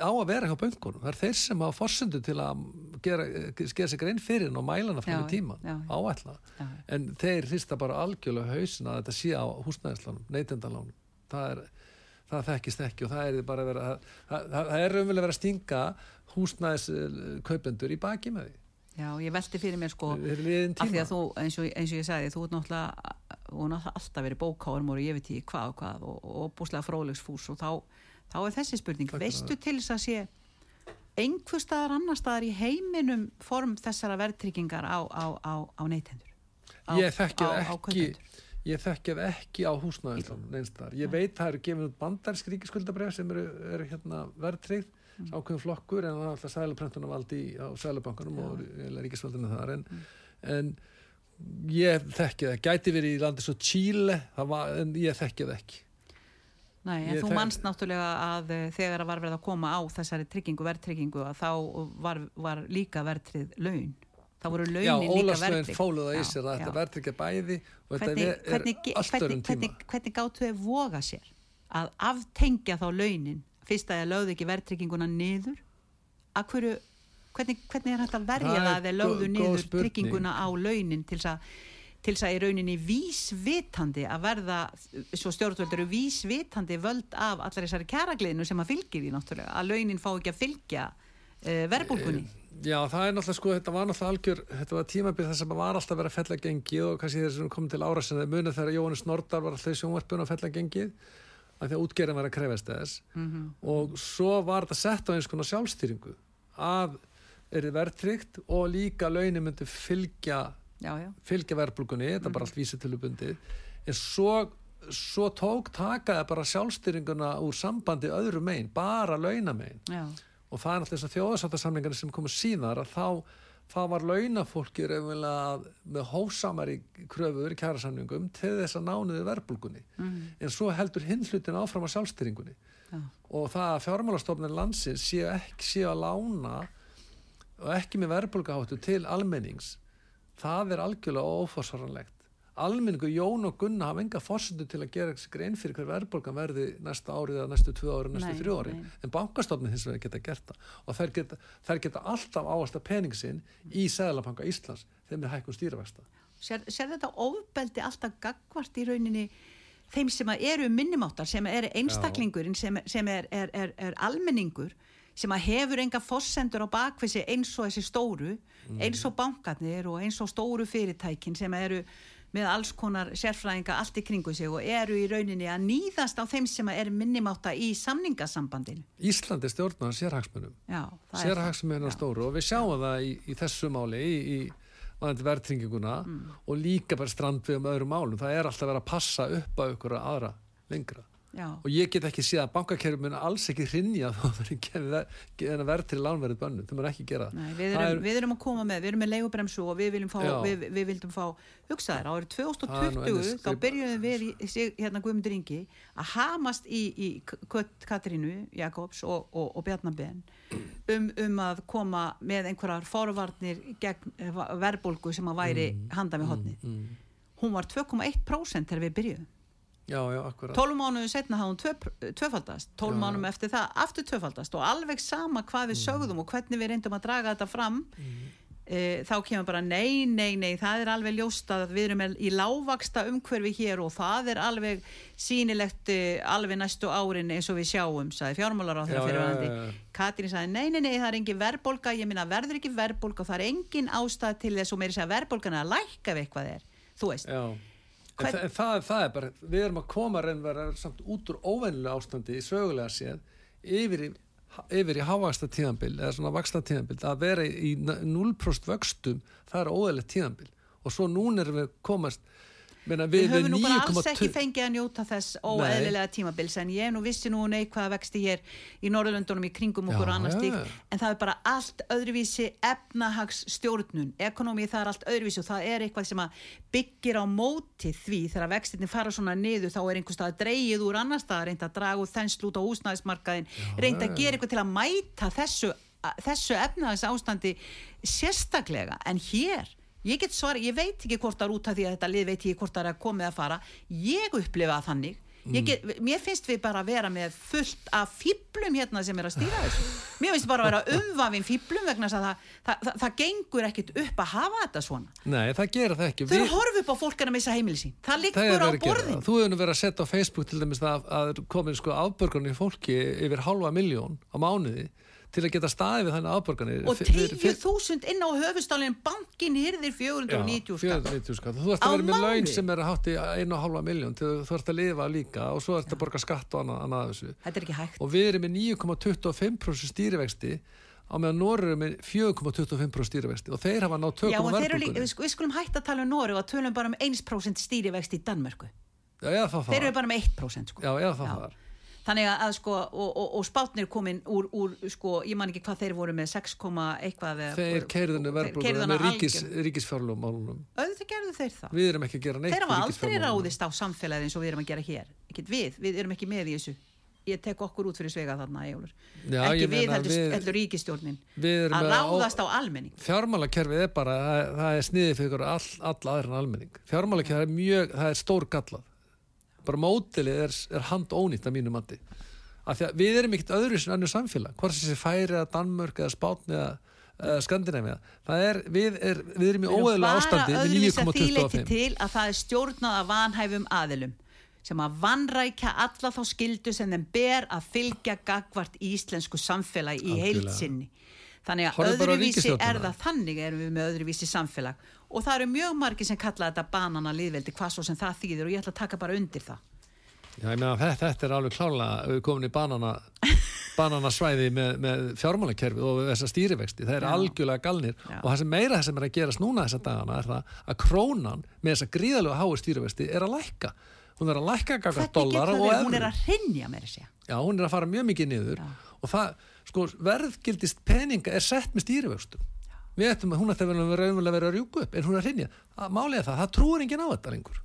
B: á að vera hjá böngunum, það er þeir sem hafa forsendu til að gera, gera sig grein fyrir og mælana fram
C: Já,
B: í tíman,
C: já.
B: En þeir hrista bara algjörlega hausin að þetta sé á húsnæðislánum, neytendalánum. Það er, það þekkist ekki og það er bara að vera, það, það, það er raunverulega verið að stinga húsnæðiskaupendur í baki með því.
C: Já, ég velti fyrir mér sko af því að þú, eins og, eins og ég sagði, þú ert náttúrulega er náttúrulega alltaf verið bókárum og ég veit ekki hvað og hvað og, og búslega fróðlegsfús og þá, þá er þessi spurning
B: Takk
C: veistu til þess að sé einhver staðar annar staðar í heiminum form þessara verðtryggingar á, á, á, á neytendur
B: Ég þekki
C: á-
B: það
C: á
B: ekki, ég þekki það ekki á húsnæðislánum neinstar. Ég veit það eru gefin út bandarsk ríkiskuldabref sem eru, eru hérna verðtryggð
C: Mm.
B: ákveðum flokkur en það er alltaf sæluprentuna valdi á sælubankanum og ríkisvaldinu þar en,
C: Mm.
B: en ég þekki það, gæti verið í landi svo Chile, var, en ég þekki það ekki.
C: Nei, en
B: Ég
C: þú
B: þek-
C: manst náttúrulega að eh, þegar að var verið að koma á þessari tryggingu, verðtryggingu að þá var, var líka verðtrygg laun. Þá voru
B: Já,
C: launin líka
B: Ólafsveginn
C: verðtrygg
B: fóluð það í
C: Já,
B: sér að
C: já.
B: þetta verðtryggja bæði og
C: hvernig,
B: þetta er,
C: hvernig,
B: er allt
C: hvernig,
B: öðrum tíma.
C: hvernig, hvernig gáttu þau voga sér að aftengja þá launin? Fyrst að þau lögðu ekki verðtrygginguna niður. Að hverju hvernig, hvernig er
B: Það er
C: það að þau lögðu niður trygginguna á launin til þess að til þess að í rauninni vísvitandi að verða, svo stjórnvöld eru vísvitandi völd af allar þessari kjaragliðinu sem að fylgir því náttúrulega að launin fá ekki að fylgja uh, verðbólkunni
B: Já, það er náttúrulega sko, þetta var náttúrulega algjör, þetta var tímabil þess að maður var alltaf að vera að fella gengið og kannski þeir sem komið til ára sem þeir munið þegar Jóhannes Nordal var alltaf í sjónvarpun að fella gengið af því að útgerðin var að krefast þess
C: Mhm.
B: og svo var þetta sett á eins konar sjálfstýringu að er þið verðtrygt og líka launin myndi fylgja,
C: já, já,
B: fylgja verðbólgunni, þetta er bara allt vísitölubundi en svo, svo tók takaði bara sjálfstýringuna úr sambandi öðru megin, bara launamein. Og það er náttúrulega þess að þjóðarsáttasamlingarnir sem komu síðar að þá, þá var launafólki raunverulega með hósamari kröfur í kjærasamningum til þess að nánuði verbulgunni
C: mm,
B: en svo heldur hinn hlutin áfram á sjálfstyringunni
C: já.
B: og það að fjármálastofnir landsins séu ekki séu að lána og ekki með verbulgaháttu til almennings það er algjörlega óforsvaranlegt. Almenningu Jón og Gunna hafa enga forsendu til að gera grein fyrir hver verðbólgan verði næsta árið eða næstu tvö ári, næstu
C: Nei,
B: þrjú ári
C: nei.
B: en bankastofnir hins vegar geta gert það. Og þær geta, þær geta alltaf áast að pening sinn í Sæðalabanka Íslands þeim er hækkun stýravægsta
C: Sér, sér þetta ofbeldi alltaf gagvart í rauninni þeim sem eru minnumáttar, sem eru einstaklingurinn, sem, sem er, er, er, er almenningur, sem að hefur enga fossendur á bakvisi eins og þessi stóru, eins og bankarnir og eins og stóru fyrirtækin sem eru með alls konar sérfræðinga allt í kringu sig og eru í rauninni að nýðast á þeim sem að eru minnimátta í samningasambandinu.
B: Ísland er stjórnað sérhagsmunum.
C: Já, er Já.
B: stóru og við sjáum það í, í þessu máli í, í varðandi verðtrynginguna og líka bara strandvegum öðrum málum. Það er alltaf verið að passa upp á ykkur aðra lengra
C: já,
B: og ég get ekki séð að bankakerfi mun alls ekki hrinja þá verður verð til lánverðið bönnu, það mun ekki gera.
C: Nei, við, erum, við erum að koma með, við erum með leigubremsu og við viljum fá, við, við vildum fá hugsaðir, árið
B: Það er nú
C: 2020
B: eins
C: þá byrjuðum við í, hérna Guðmundur Ingi að hamast í, í Katrínu Jakobs og, og, og Bjarnabenn um, um að koma með einhverjar forvarnir gegn eh, verðbólgu sem að væri
B: Mm,
C: handa með hotni hún var 2,1% þegar við byrjuðum
B: Já, já, akkurat.
C: 12 mánuðu setna hafði hún tvö, tvöfaldast. 12
B: Já,
C: mánuðum eftir það aftur tvöfaldast. Og alveg sama hvað
B: Mm.
C: við sögðum og hvernig við reyndum að draga þetta fram e, þá kemur bara nei, nei, nei það er alveg ljóst að við erum í lágvaksta umhverfi hér og það er alveg sýnilegt e, alveg næstu árin eins og við sjáum sagði fjármálar á þeirra fyrirvæðandi. Katrín sagði nei, nei, nei, það er engin verðbólga. Ég minna verður ekki verðbólga og það er engin ástæð til þess og meiri er er
B: Já, en,
C: Hvern-
B: það, en það, er bara, við erum að koma reynverða samt út úr óvennilega ástandi í sögulega séð yfir í, yfir í hávaksta tíðanbil eða svona vaksta tíðanbil að vera í 0% vöxtum, það er óæðilegt tíðanbil og svo núna erum við komast meina,
C: Við
B: við,
C: höfum nú bara alls
B: 9,2
C: ekki fengið að njóta þess óeðlilega tímabils en ég nú vissi nú neikvæða vexti hér í Norðurlöndunum í kringum okkur og annars
B: já,
C: stík en það er bara allt öðruvísi efnahagsstjórnun, ekonomi það er allt öðruvísi og það er eitthvað sem að byggir á móti því þegar vextinni fara svona niður þá er einhvers stað dreigið úr annar stað reynda að draga úr þensl út á húsnæðismarkaðin reynda að gera eitthvað til að mæta þessu, þessu efnahags ástandi sérstaklega. En hér ég get svara, ég veit ekki hvort það er út af því að þetta lið veit ég hvort það er að komið að fara. Ég upplifa þannig. Ég get, mér finnst við bara að vera með fullt af fýblum hérna sem er að stýra þessu. [laughs] Mér finnst bara að vera umvafin fýblum vegna að það, það, það, það gengur ekkit upp að hafa þetta svona.
B: Nei, það gera það ekki.
C: Þau að horfa upp á fólk er að missa heimili sín. Það liggur á borðin.
B: Þú hefur verið að setja á Facebook til dæmis að, að komin sko afbörgunni fólki yfir halva miljón á mánuði til að geta staðið við þannig afbörgunni
C: og 10.000 inn á höfustálinn bankin hyrðir 490 skall
B: 490 skall. Þú ert að vera með laun sem er að hátti einu og halva miljón til þú ert að lifa líka og svo ert að borga skatt og annað, annað þessu.
C: þetta er ekki hægt
B: Og við erum með 9,25% stýrivexti á meðan Norður er með 4,25% stýrivexti og þeir hafa
C: Já,
B: tökum
C: eru líka,
B: verðbólgunni.
C: við sk- við skulum hætta að tala um Nóri og tölum bara um 1% stýrivext í Danmörku
B: Já, það
C: þeir eru bara með 1% sko.
B: Já, eða það
C: Já. Þannig að, sko og, og, og spátnir komin úr, úr sko, ég man ekki hvað þeir voru með 6, eitthvað
B: Þeir verðbólgunni
C: keyrðu
B: með ríkis,
C: algjör.
B: ríkisfjárlumálunum.
C: auðvitað gerðu þeir það.
B: Við erum ekki að gera neitt
C: þeir hafa aldrei ráðist á samfélagið eins og við erum að gera hér. Ekkert við, við erum ekki með í þessu. Ég tek okkur út fyrir svega þarna.
B: Já,
C: ekki við heldur,
B: við-
C: heldur ríkistjórnin
B: Við
C: að ráðast
B: ó-
C: á almenning.
B: Fjármálakerfið er bara, það, það er sniðið fyrir all, all aðra en almenning. Fjármálakerfið er mjög, það er stór gallað bara mótilið er, er hand ónýtt að mínu mati. Af því að við erum ekkert öðru sem annur samfélag. Hvort sem sé færi eða Danmörk eða Spátn eða, eða Skandinavia það er, við, er, við erum í
C: Við erum
B: óeðlega
C: bara
B: ástandi með
C: öðruvísi að því leyti
B: 9,25
C: til að það er stjórnað af vanhæfum aðilum sem að vannrækja alla þá skildu sem þeim ber að fylgja gagvart íslensku samfélagi í heilsinni. Þannig að
B: á
C: öðruvísi er það þannig erum við með öðruvísi samfélag og það eru mjög margir sem kalla þetta banana liðveldi hvað svo sem það þýðir og ég ætla að taka bara undir það.
B: Já, ég meina, þetta, þetta er alveg klálega við komin í banana [laughs] bananasvæði með, með fjármálakerfið og þessa stýrivexti, það er
C: Já.
B: algjörlega galnir
C: Já.
B: og það sem meira það sem er að gerast núna þessa dagana er það að krónan með þessa gríðalega háu stýrivexti er að lækka hún er að lækka
C: Hvernig
B: dólar og
C: verið? Hún er að hrinja með þessi.
B: Já, hún er að fara mjög mikið niður og það, sko, verðgildist peninga er sett með stýrivextum við ættum að hún ætti að vera að vera að rjúku upp en hún er að hrinja, er það, það trúir enginn á þetta lengur.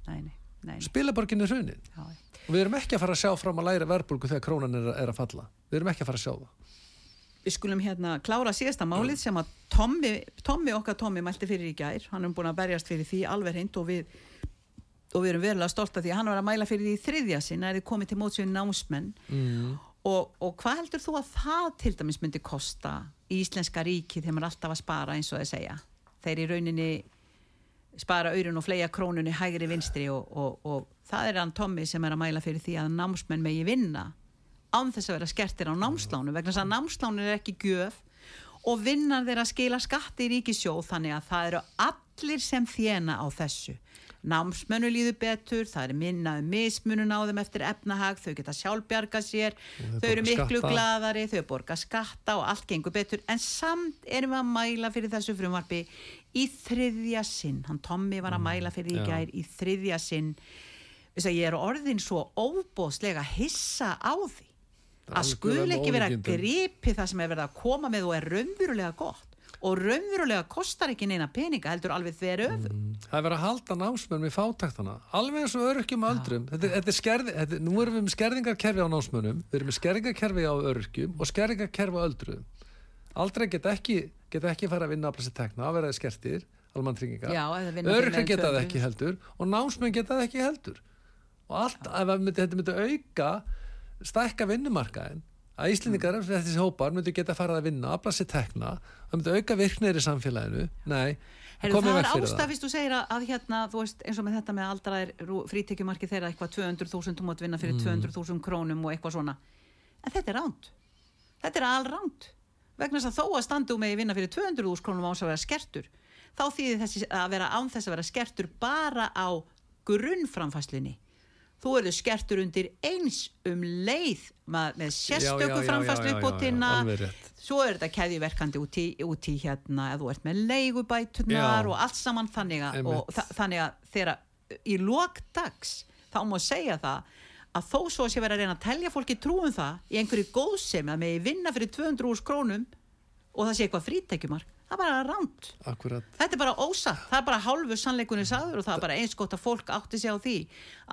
B: Spilaborgin er hrunið.
C: Já,
B: og við erum ekki að fara að sjá fram að læra verðbólgu þegar krónan er, er að falla. Við erum ekki að fara að sjá það.
C: Við skulum hérna klára síðasta málið sem að Tommi, Tommi okkar Tommi mælti fyrir í gær, hann er búin að berjast fyrir því alveg hreint og við og við erum verulega stolt af því að hann var að mæla fyrir því þriðja sinn að þið komið til mótsvið námsmenn.
B: Mm.
C: Og, og hvað heldur þú að það til dæmis myndi kosta í Íslenska ríki þegar maður alltaf að spara eins og þeir segja? Þeir í rauninni spara auðrun og fleia krónunni hægri vinstri og, og, og það er hann Tommi sem er að mæla fyrir því að námsmenn megi vinna án þess að vera skertir á námslánu vegna þess að námslánu er ekki gjöf og vinnan þeirra skila skatti í ríkisjóð þannig að það eru allir sem þjena á þessu námsmönnu líður betur, það er minna um mismunun á þeim eftir efnahag, þau geta sjálfbjarga sér,
B: þau
C: eru miklu
B: skatta.
C: gladari, þau borga skatta og allt gengur betur, en samt erum við að mæla fyrir þessu frumvarpi í þriðja sinn, hann Tommi var að mæla fyrir í
B: Mm,
C: gær í þriðja sinn, Þess að ég er orðin svo óbóðslega hissa á því að skul ekki vera gripi það sem er verið að koma með og er raunverulega gott og raunverulega kostar ekki neina peninga heldur alveg þver öfu
B: Það er verið að halda námsmenn með fátaktana alveg eins og öryrkjum öldrum. Þetta, er- þetta er skerði, þetta, nú erum við með skerðingarkerfi á námsmönnum við erum með skerðingarkerfi á öryrkjum og skerðingarkerfi á öldrum aldrei geta ekki, geta ekki fara að vinna að plasa tekna að vera skertir,
C: meira en
B: geta það
C: 200.
B: ekki heldur og námsmenn geta það ekki heldur. Og allt, ef að myndi, þetta myndi auka stækka vinnumarkaðin að Íslendingar, mm. þessi hópar, myndi geta farið að vinna, afla sér tekna, það myndi auka virknir í samfélaginu, nei komið
C: það er fyrst þú segir að, að hérna, þú veist, eins og með þetta með aldraðir frítekjumarki þeirra eitthvað 200.000 þú mátt vinna fyrir
B: Mm.
C: 200.000 krónum og eitthvað svona. En þetta er ránt þetta er alránt vegna þess að þó að standu með vinna fyrir 200.000 krónum ás að vera skertur. Þá þýðir þessi að vera án þess að vera skertur bara á grunnframfæslinni þú erðu skertur undir eins um leið með sérstöku framfæslu upp á tina svo er þetta keðjuverkandi út í, út í hérna eða þú ert með leigubætunar
B: Já.
C: og allt saman þannig að, þa þannig að þegar í lokdags þá má segja það að þó svo sé verið að reyna að telja fólki trúum það í einhverju góðsemi að megi vinna fyrir 200 úr krónum og það sé eitthvað frítekjumark það er bara
B: Akkurat.
C: þetta er bara ósatt, það er bara hálfu sannleikunni sagður og það er bara eins gott að fólk átti sig á því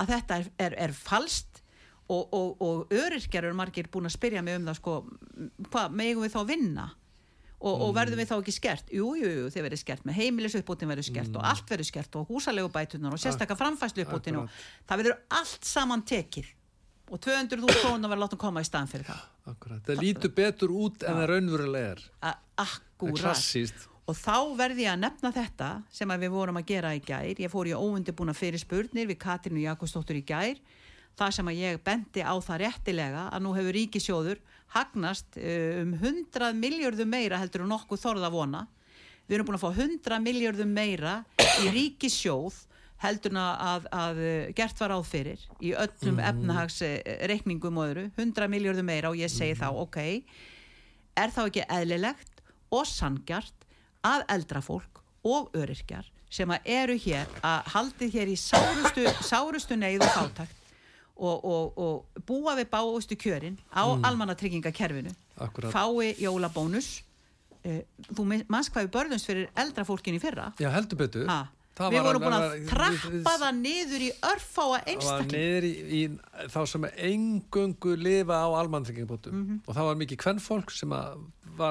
C: að þetta er, er, er falskt og, og, og öryrkjar eru margir búin að spyrja mig um það sko, hvað megum við þá vinna? Og, og verðum við þá ekki skert? Jú, jú, jú, þið verður skert með heimilisuppbútin verður skert og allt verður skert og húsalegu bætunar og sérstakka framfæslu uppbútin og það verður allt saman tekið og 200.000 krónar verður láttum koma í staðan fyrir það
B: Akkurat. Það lítur betur út en það raunverulega er.
C: A-
B: Það
C: Akkúrat
B: klassíst.
C: Og þá verði ég að nefna þetta sem við vorum að gera í gær. Ég fór í óundibúna fyrir spurnir við Katrínu Jakobsdóttur í gær. Það sem að ég bendi á það réttilega að nú hefur ríkisjóður hagnast uh, um 100 miljörðum meira heldur en nokkuð þorða vona. Við erum búin að fá 100 miljörðum meira í ríkisjóð heldur en að, að uh, gert var áð fyrir í öllum efnahagsreikningum og öðru. 100 miljörðum meira og ég segi þá, ok, er þá ekki eðlilegt og sangjart að eldra fólk og öryrkjar sem að eru hér að haldið hér í sárustu, sárustu neyð og fátakt og, og, og búa við báustu kjörin á mm. almannatryggingakerfinu fái jólabónus Eh, þú manns hvað við börðumst fyrir eldra fólkin í fyrra
B: Já, heldur betur.
C: ha.
B: Það
C: við
B: var-
C: vorum búin að
B: var-
C: trappa það niður í örfáa
B: Það var
C: einstakling.
B: niður í, í þá sem engöngu lifa á almanntryggingabótum
C: Mhm.
B: og það var mikið kvennfólk sem var,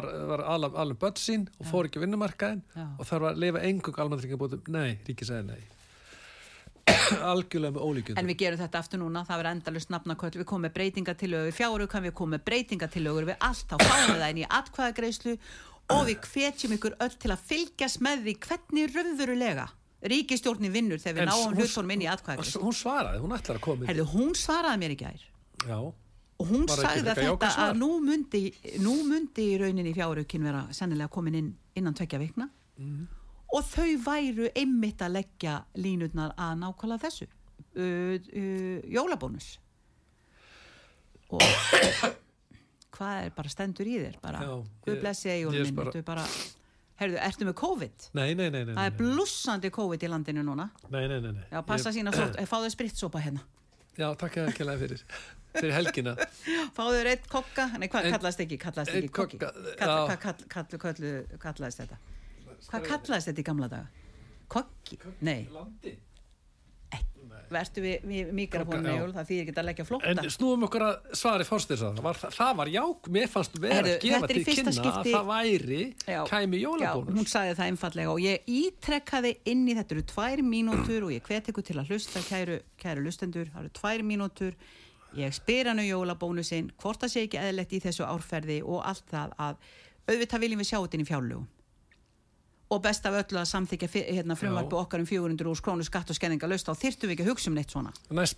B: var alveg börn sín og fór ekki á vinnumarkaðin
C: Já.
B: og þarf að lifa engöngu almanntryggingabótum nei, ríki sagði nei. [coughs] Algjörlega með ólíkjöndum
C: En við gerum þetta aftur núna, það verður endalust nafnaköll, við komum með breytingatilögur við fjáraukan, við komum með breytingatilögur við allt, fáum við það inn í og við hvetjum ykkur öll til að fylgjast með því hvernig raunverulega ríkistjórnin vinnur þegar við
B: En
C: náum hlutunum inn í atkvæðagreislu.
B: hún svaraði, hún ætlar að koma inn.
C: Herðu, hún svaraði mér í gær.
B: Já,
C: og hún
B: ekki
C: sagði að þetta að nú myndi, nú myndi í rauninni fjáraukin vera sennilega komin inn innan tvekja vikna.
B: Mhm.
C: og þau væru einmitt að leggja línutnar að nákvæmlega þessu. Uh, uh, jólabónus. Og [coughs] hvað er bara stendur í þér bara, Guð
B: ég-
C: blessi
B: ég
C: eigulum
B: er
C: minn.
B: bara-
C: heyrðu, ertu með COVID?
B: Nei, nei, nei, nei,
C: það er blussandi COVID í landinu núna.
B: Nei, nei, nei, nei.
C: já, passa
B: Ég-
C: sína sótt, fáðu spritsopa hérna.
B: Já, takk ég ekki fyrir. Fyrir helgina.
C: Fáðu þér eitt kokka, nei hvað kallaðist ekki kallaðist ekki kokki? hvað kall, kall, kall, kallaðist þetta? Hvað kallaðist þetta í gamla daga? Kokki, nei.
B: landi
C: verður við, við mikrofónu það þýðir ekki að leggja flótta.
B: En snúum okkur að svari fórstir það. Var, það var ják, mér fannst vera
C: Heyrðu,
B: að gefa til kynna
C: skipti-
B: að það væri
C: Já.
B: kæmi
C: Já, hún
B: jólabónus
C: sagði það einfallega og ég ítrekkaði inn í þetta eru tvær mínútur og ég hvet ykkur til að hlusta kæru, kæru lustendur, það eru tvær mínútur. Ég spyr hann um jólabónusinn hvort það sé ekki eðlegt í þessu árferði og allt það að auðvitað viljum við sjá þetta inn í fjárlugum og best af öllu að samþykja hérna, frumvarpi
B: Já.
C: okkar um 400 úr krónu skatt og skenninga laust, þá þyrftum við ekki að hugsa um neitt svona.
B: næst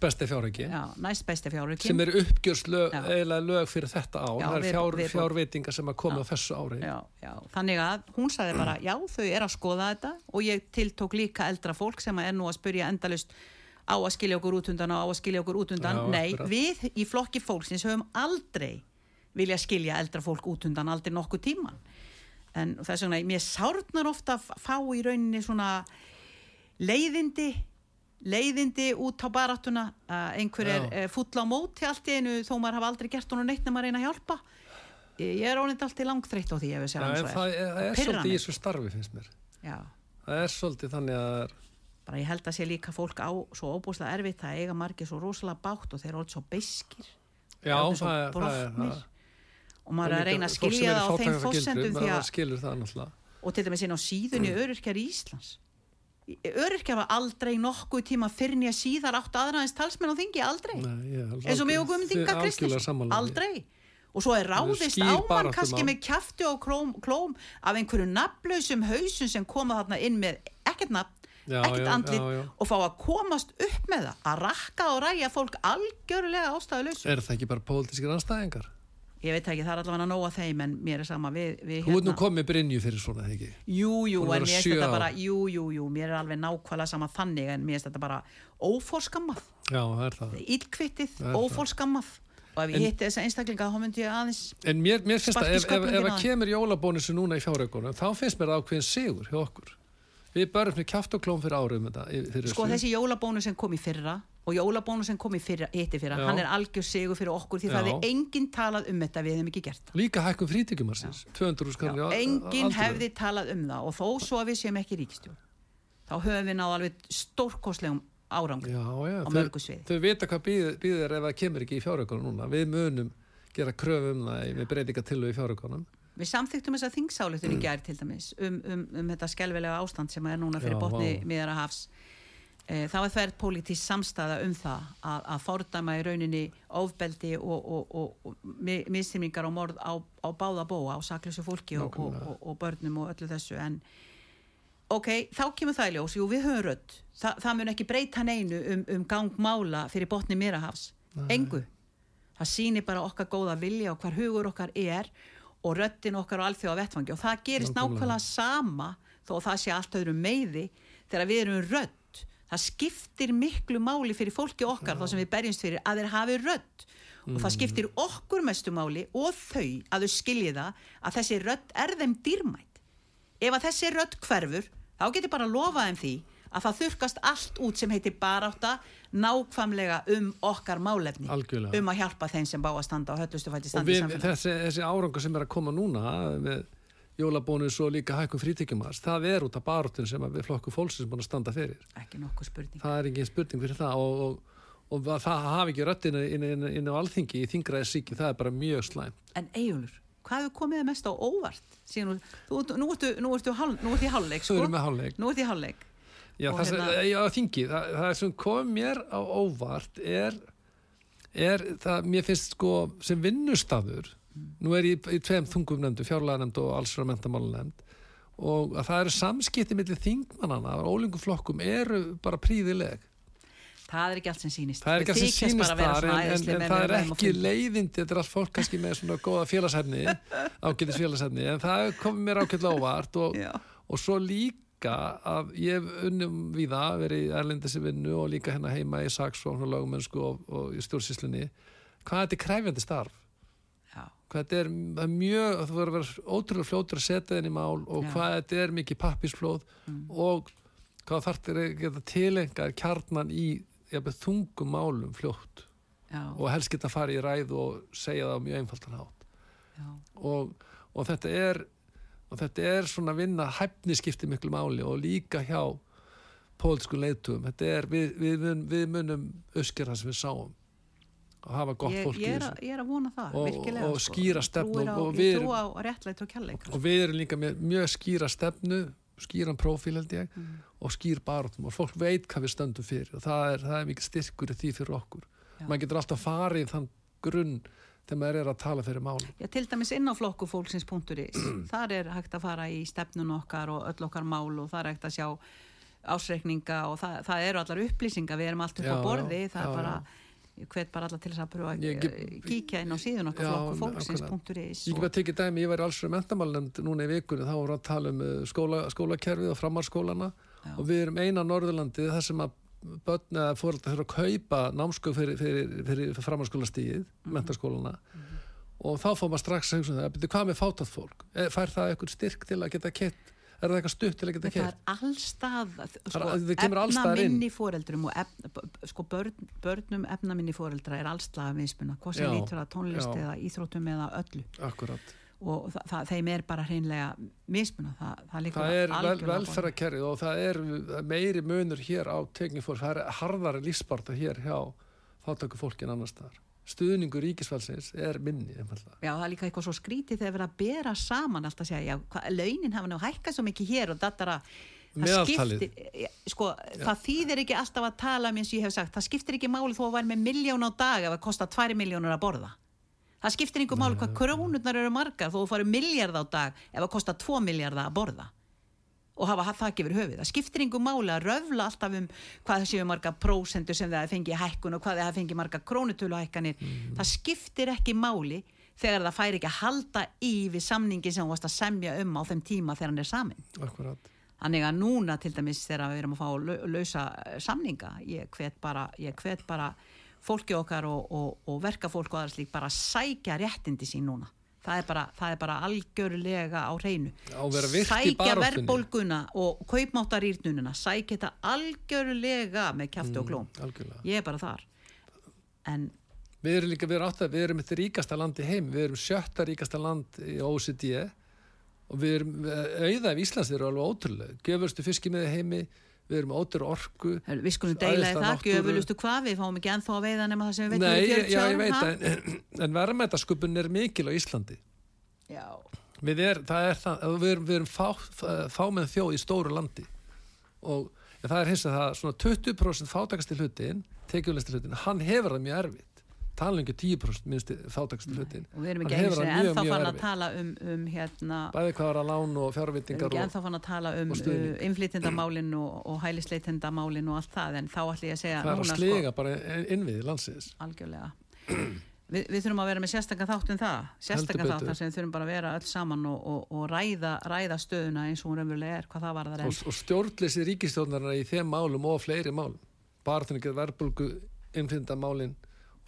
B: besti
C: fjáraukin.
B: sem er uppgjörslög,
C: Já.
B: eiginlega lög fyrir þetta ár,
C: Já,
B: það er fjár,
C: við-
B: fjárveitingar sem að koma á þessu ári
C: Já, já, þannig að hún sagði bara, já, þau er að skoða þetta og ég tiltók líka eldra fólk sem er nú að spyrja endalust á að skilja okkur út undan og á að skilja okkur út undan. Nei,
B: akkurat.
C: við í flokki fólksins höfum aldrei vilja skilja eldra fólk út undan aldrei nokkuð tíman. En þess vegna, mér sárnar ofta að fá í rauninni svona leiðindi leiðindi út á baráttuna. Að einhver er eh, fúll á móti allt í einu þó maður hafa aldrei gert honum neitt nema að reyna að hjálpa. Ég er orðin allt í langþreytt á því ef segja
B: en
C: hans
B: það er, það er
C: Pirrar
B: svolítið í þessu starfi finnst mér.
C: Já,
B: það er svolítið þannig að
C: bara ég held að sé líka fólk á svo óbúslega erfitt að eiga margir svo rosalega bátt og þeir eru orðið svo beiskir.
B: Já, það er, það er það
C: og maður er að reyna að skilja það á þeim fórsendum því að og til dæmis inn á síðunni
B: Mm.
C: öryrkjar í Íslands öryrkjar var aldrei nokkuð tíma fyrir nýja síðar átt aðraðins talsmenn á þingi, aldrei eins og Inga
B: algjörlega
C: Kristinsson
B: sammála því.
C: aldrei og svo er ráðist
B: skýr
C: á mann
B: baráttumál.
C: kannski með kjafti og klóm, klóm af einhverju nafnlausum hausum sem koma þarna inn með ekkert nafn
B: Já,
C: ekkert
B: já.
C: og fá að komast upp með það að rakka og ræja fólk algjörlega ástæðulaus
B: er það ekki bara pólitískir anstæðingar
C: ég veit ekki, það er allavega að nóga þeim en mér er sama við, við
B: þú ert nú komið Brynju fyrir svona þegar ekki?
C: Jú, jú, en mér
B: sjö
C: þetta bara, jú, jú, jú, mér er alveg nákvæmlega sama þannig en mér finnst þetta bara ófórskammað,
B: já, það er það.
C: Ílkvittið,
B: Það er það.
C: ófórskammað og ef ég hitti þessa einstaklinga þá myndi ég aðeins,
B: en mér, mér finnst
C: Sparki
B: að ef, ef, ef að kemur jólabónusu núna í fjáraugunum þá finnst mér það ákveðin sigur hjá okkur. Við börjum með kjáft og klóm fyrir árum þetta, fyrir
C: sko þessi jólabónu sem kom í fyrra og jólabónu sem kom í fyrra, hitti fyrra,
B: Já.
C: hann er algjör sigur fyrir okkur því það
B: Já.
C: er enginn talað um þetta, við hefum ekki gert það.
B: líka hækkum frítíkumarsins 200
C: Já,
B: skalli
C: enginn hefði talað um það og þó svo að við séum ekki ríkistjón þá höfum við náð alveg stórkostlegum árangri
B: já, já,
C: á
B: þau,
C: mörgu sviði.
B: þau vita hvað býður ef það kemur ekki í fjáraugunum núna við munum gera kröfu um það með breytinga til í fjáraugunum
C: Við samþyktum þessa þingsáletun í gær til dæmis um, um, um þetta skelvilega ástand sem er núna fyrir
B: Já,
C: botni
B: vá.
C: miðara hafs. E, þá er þverð pólitísk samstæða um það að, að fordæma í rauninni ofbeldi og, og, og, og mi- misþyrmingar og morð á, á báða bóa, á saklausu fólki og, og, og, og börnum og öllu þessu. En ok, þá kemur það í ljós, jú við höfum rödd. Þa, það mun ekki breyta neinu um, um gangmála fyrir botni miðrahafs engu. Það sýnir bara okkar góða vilja og hvar hugur okkar er og röddin okkar á alþjóða vettfangi og það gerist Nákvæmlega. sama þó að það sé allt öðrum meiði þegar við erum rödd það skiptir miklu máli fyrir fólki okkar þá sem við berjumst fyrir að þeir hafi rödd. Og það skiptir okkur mestu máli og þau að þau skilji það að þessi rödd er þeim dýrmætt ef að þessi rödd hverfur þá getur bara að lofa þeim því að það þurkast allt út sem heitir barátta nákvæmlega um okkar málefni
B: Algjörlega.
C: um að hjálpa þeim sem bá að standa á höllustu fætti
B: og
C: standi í
B: við,
C: samfélagi.
B: þessi, þessi árangur sem er að koma núna með jólabónus og líka hækkum frítíkjumars það er út af baróttun sem við flokku fólksins búin að standa fyrir. Það er engin spurning fyrir það og, og, og að það hafi ekki röddina inn, inn, inn á alþingi í þingraðisíki það er bara mjög slæm
C: en Eyjólfur, hvað hefur komið mest á óvart? Síðan þú, þú, nú ertu, nú ertu, hál, nú ertu í hálfleik
B: svo
C: sko?
B: erum við hálfleik.
C: Nú ertu í hálfleik.
B: Já,
C: Og
B: það,
C: hérna-
B: já, þingi, það, það sem kom mér á óvart er, er það, mér finnst sko sem vinnustafur, nú er ég í tveim þungum nefndu, fjárlega nefnd og alls og mentamála nefnd og að það eru samskipti millir þingmannana á ólingum flokkum eru bara príðileg.
C: það er ekki allt sem sýnist.
B: Það er ekki
C: Þið
B: sem
C: vera
B: þar en, en, en það er ekki leiðindi, þetta er allt fólk kannski með svona góða félagshefni, [laughs] ágætis félagshefni, en það kom mér ákveðlega óvart og, og svo líka að ég unnum við það, verið í erlendis í vinnu og líka hérna heima í saksókn og og, og í stjórnsýslunni. Hvað þetta er kræfjandi starf. Hvað þetta er, er mjög þú verður að vera ótrúlega fljótur að setja þenni mál og
C: Já.
B: hvað þetta er mikið pappisflóð og hvað þarf þetta að geta tilengar kjarnan í jafnir, þungum málum fljótt.
C: Já,
B: og helst geta að fara í ræð og segja það á mjög einfaldan hátt. Og, og þetta er og þetta er svona að vinna hæfni skipti miklu máli og líka hjá þetta er, við, við, við munum öskir það sem við sáum hafa gott
C: ég,
B: fólk í
C: ég, er
B: þessu.
C: að, ég er að vona það
B: Og-
C: virkilega,
B: og
C: sko.
B: skýra stefnu
C: á,
B: og
C: ég trú á réttlætt og kærleik
B: og við erum líka með mjög skýra stefnu skýran prófíl held ég
C: Mm.
B: og skýr baróttum og fólk veit hvað við stöndum fyrir og það er, það er mikið styrkur í því fyrir okkur. Maður getur alltaf farið í þann grunn þegar maður er að tala fyrir málum
C: Já, til dæmis inn á flokkufólksins.is [clears throat] þar er hægt að fara í stefnun okkar og öll okkar mál og þar er hægt að sjá ásreikninga og það, það eru allar upplýsingar, við erum allt upp
B: Já,
C: á borði.
B: Já,
C: það er
B: já,
C: bara, ég hvet bara allar til þess að pröfa að eh, kíkja inn á síðun okkar
B: Já,
C: flokkufólksins.is
B: Ég get bara tekið dæmi, ég var í allsverið mentamálnefnd núna í vikunni, þá voru að tala um uh, skóla, skólakerfið og framhalskólana
C: Já.
B: og við erum eina Norðurlandið þar sem að börn eða fóröldar þurfa að kaupa námsköf fyrir, fyrir, fyrir, fyrir framhalskólastíið,
C: Mhm.
B: mentaskólana og þá fór maður strax að hugsa um það, byrju hvað með fátað fólk? Er, fær það eitthvað styrk til að geta kett? Er það eitthvað stutt til að geta
C: það
B: kett?
C: er allstað
B: Það
C: sko,
B: það
C: efnaminni fóreldrum og efna, sko, börn, börnum efnaminni fóreldra er allstað mismunna, hvað sem lítur að tónlist
B: já.
C: eða íþróttum eða öllu
B: Akkurat.
C: og það, það, þeim er bara hreinlega mismunna, það, það
B: Það er vel, velferðarkerfið og það er meiri munur hér á teknifólk, það er harðari lífsbarta hér hjá fátöku fólki en annars staðar. Stuðningur ríkisfælsins er minni, einfallega.
C: Já, það er líka eitthvað svo skrítið þegar verið að bera saman alltaf að segja, já, hva, launin hafa nú hækkað svo mikið hér og þetta er að það
B: Meðaltalið.
C: sko, það þýðir ekki alltaf að tala um eins og ég hef sagt, það skiptir ekki máli þó að væri með miljón á dag ef það kostar 2 miljónur að borða. Það skiptir einhver máli hvað krónurnar eru margar þó þú farið miljard á dag ef það kostar 2 miljard að borða og hafa það ekki yfir höfuð. Það skiptir einhver máli að röfla alltaf um hvað það séu marga prósendur sem það fengi hækkun og hvað það fengi marga krónutöluhækkanir. Það skiptir ekki máli þegar það fær ekki að halda í við samningi sem þú varst að semja um á þeim tíma þegar hann er samin.
B: Akkurat.
C: Þannig að núna til dæmis þegar við erum að fá lau- lausa eh, samninga, ég hvet bara, ég hvet bara fólki okkar og, og, og verkafólk og aðra slík bara sækja réttindi sín núna. Það er bara, það er bara algjörlega á hreinu.
B: Í
C: Sækja verðbólguna og kaupmáttarýrnununa, sækja þetta algjörlega með kjafti og klóm.
B: Algjörlega.
C: Ég er bara þar. En
B: Við erum líka, við erum átt að, við erum þetta ríkasta land í heim, við erum sjötta ríkasta land í OECD og við erum, auða af Íslands eru alveg ótrúlega, gefurstu fiskimiði heimi, við erum ótrúr orku.
C: við skulum deila í það,
B: náttúru.
C: gjöfulustu hvað, við fáum ekki ennþá að veiða nema það sem við veitum
B: Nei,
C: í
B: ég,
C: 40
B: já, ég veit, en, en verðmætasköpun er mikil á Íslandi.
C: Já.
B: Við, er, það er það, við erum, við erum fá, fámenn þjóð í stóru landi og það er hins að það svona 20% fátakasti hlutin, tekjulegsti hlutin, hann hefur það mjög erfitt. Tala ekki 10% minnst fátakasti hlutin.
C: og við erum ekki
B: það mjög,
C: ennþá fann að tala um, um hérna
B: Bæði hvað var að lán og
C: við erum
B: fjárvitingar
C: ekki
B: og
C: ennþá fann að tala um
B: og
C: uh, [clears throat] innflytjendamálin og, og hælisleitendamálin og allt það en þá ætlum ég að segja
B: það er að
C: núna sko,
B: bara innviði landsins.
C: algjörlega [clears throat] Vi, við þurfum að vera með sérstakann þátt um það
B: Heldur
C: þátt þar sem við þurfum bara að vera öll saman og, og, og ræða, ræða stöðuna eins og hún raunverulega er hvað það var þar
B: Og, og stjórnleysi ríkistjórnarna í þeim málum og fleiri málum. Bara þannig að verbulgu innflyndamálin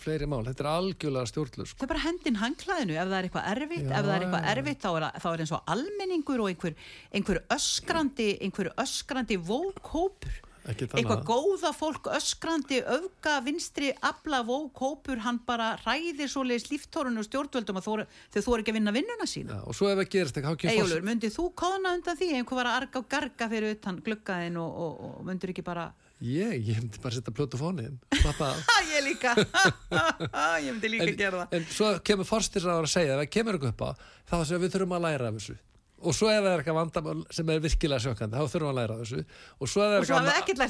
B: fleiri mál. Þetta er algjörlega stjórnlaus.
C: þau bara hendin hangklæðinu ef það er eitthvað erfitt
B: Já,
C: ef það er eitthvað
B: já.
C: erfitt þá er, þá er eins og almenningur og einhver, einhver öskrandi einhver öskrandi vókhópur
B: Ekki
C: eitthvað góða fólk öskrandi öfga vinstri afla vókhópur hann bara ræðir svoleiðis líftórun og stjórnvöldum þóra, þau þóra ekki að vinna vinnuna sína
B: Já, og svo ef það gerist ekki,
C: Eyjólfur, myndið þú kóðna undan því einhver var að arga og garga fyrir utan gluggaðin og, og, og myndir ekki bara
B: Ég, ég myndi bara setja plötu fónin. [laughs]
C: Ég líka. [laughs] Ég myndi líka
B: en,
C: gera það.
B: en svo kemur forstisraður að segja það kemur eitthvað upp á þá sem við þurfum að læra af þessu og svo ef það er eitthvað vandamál sem er virkilega sjokkandi þá þurfum við að læra þessu. Og svo ef það er
C: og svo hafið
B: annað-
C: ekkert af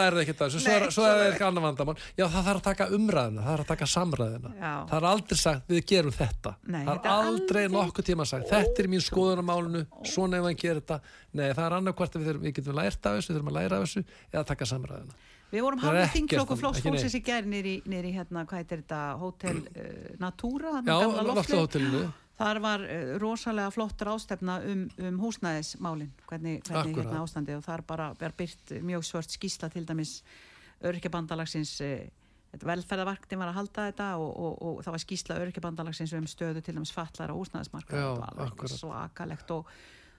B: læra það þessu. Svo, svo, ef það
C: er-
B: eitthvað annað vandamál. Já það þarf að taka umræðina, það þarf að taka samræðina
C: Já.
B: það er aldrei sagt við gerum þetta.
C: Nei,
B: það er aldrei
C: aldrei-
B: nokkuð tíma sagt þetta er mín skoðun á málinu, svona ef hann gerir þetta. Nei það er annarkvart að við, þurfum, við getum lært af þessu við þurfum að læra af þessu eða taka samræðina
C: Við vorum
B: Það
C: hafðið
B: ekkert
C: þingflokku
B: annað,
C: flokks
B: ekki
C: fólksins í gær nýri, hérna, hvað heitir þetta, Hotel uh, Natura,
B: já,
C: þarna gamla loftleið. Þar var uh, rosalega flott rástefna um, um húsnæðismálin, hvernig, hvernig hérna ástandi og þar bara er byrt mjög svört skýsla til dæmis örkjabandalagsins uh, velferðarvarktin var að halda þetta og, og, og það var skýsla örkjabandalagsins um stöðu til dæmis fallara húsnæðismarka var alveg svakalegt og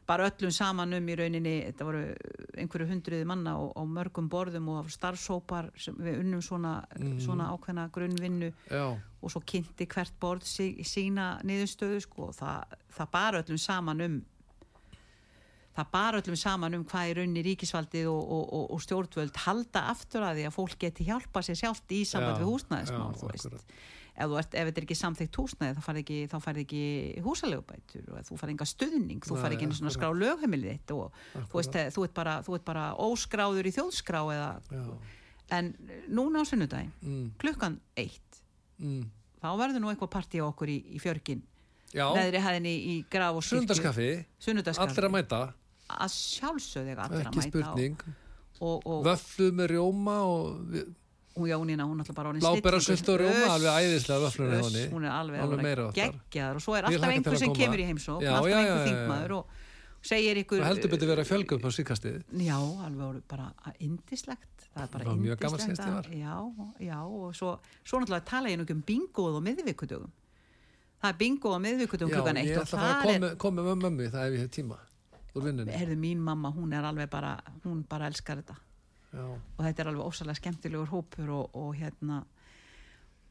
C: bara öllum saman um í rauninni þetta voru einhverju hundruði manna og, og mörgum borðum og starfsópar sem við unnum svona, svona ákveðna grunnvinnu
B: já,
C: og svo kynnti hvert borð sí, sína niðurstöðu sko og það, það bara öllum saman um það bara öllum saman um hvað í rauninni ríkisvaldið og, og, og, stjórnvöld halda aftur að því að fólk geti hjálpa sér sjálft í samband
B: Já,
C: við húsnæðismál
B: já.
C: Ef, ert, ef þetta er ekki samþykkt húsnæði þá farið ekki, þá farið ekki húsalegubætur og þú farið enga stuðning, þú farið ekki einu svona
B: akkúrat.
C: skrá lögheimilið þitt og þú veist, þú ert, bara, þú ert bara óskráður í þjóðskrá eða, en núna á sunnudaginn
B: mm,
C: klukkan eitt
B: mm,
C: þá verður nú eitthvað partí á okkur í, í fjörgin. Neðri hæðinni í graf og
B: sundarskaffi,
C: sunnudagskaffi
B: allir að mæta,
C: að sjálfsögðu eiga allir að
B: ekki
C: mæta
B: spurning.
C: og, og, og,
B: Vöflu með rjóma og við-
C: og Jónína hún alltaf bara
B: lábera sult og rjóma, alveg æðislega vöflur
C: hún er alveg,
B: Alveg
C: alveg
B: meira áttar.
C: geggjaður. Og svo er alltaf einhver sem kemur í heimsók alltaf
B: já,
C: einhver þingmaður og segir ykkur
B: Það heldur betur verið að fjölga upp á síkastið.
C: Já, alveg bara indislegt það er bara
B: Það mjög gaman
C: að- Já, já og svo, svo náttúrulega tala ég nú ekki um bingoð og miðvikudögum. Það er bingo á miðvikudögum
B: Já,
C: klukkan eitt og
B: ætla að fara að
C: það er
B: koma koma með mömmu það ég hef tíma úr vinnunni. Já,
C: og þetta er alveg ósalega skemmtilegur hópur og, og hérna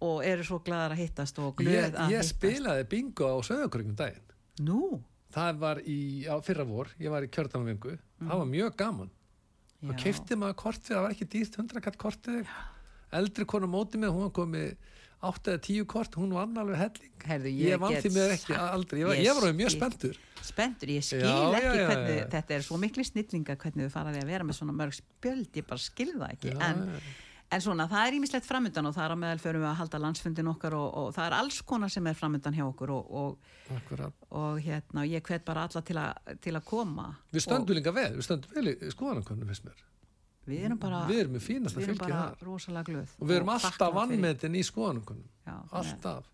C: og eru svo glæðar að hittast og glöð
B: ég,
C: að
B: ég
C: hittast.
B: spilaði bingo á söðakröngum daginn.
C: Nú,
B: Það var í, á fyrra vor, ég var í kjördamavingu. Það var mjög gaman. og keipti maður kortið, það var ekki dýrt 100 katt kortið eldri konu móti með, hún var komið 8 eða 10 kort, hún vann alveg helling.
C: Herðu,
B: ég,
C: ég
B: vann því mér ekki aldrei, ég var,
C: ég
B: var orðinn mjög
C: skil.
B: spenntur.
C: spenntur, ég skil
B: Já,
C: ekki
B: já,
C: hvernig
B: já.
C: þetta er svo miklu snillinga hvernig þau faraði að vera með svona mörg spjöld. Ég bara skil það ekki. En, en svona, það er ímislegt framöndan og það er á meðal förum við að halda landsfundin okkar og, og það er alls konar sem er framöndan hjá okkur og, og, og hérna, ég hvet bara alla til, a, til að koma
B: við stöndum líka vel, við stöndum vel í skoðanakonum
C: við erum bara,
B: við erum
C: við erum bara rosalega glöð
B: og við erum alltaf
C: þakklát fyrir-
B: vannmetin í
C: að
B: alltaf,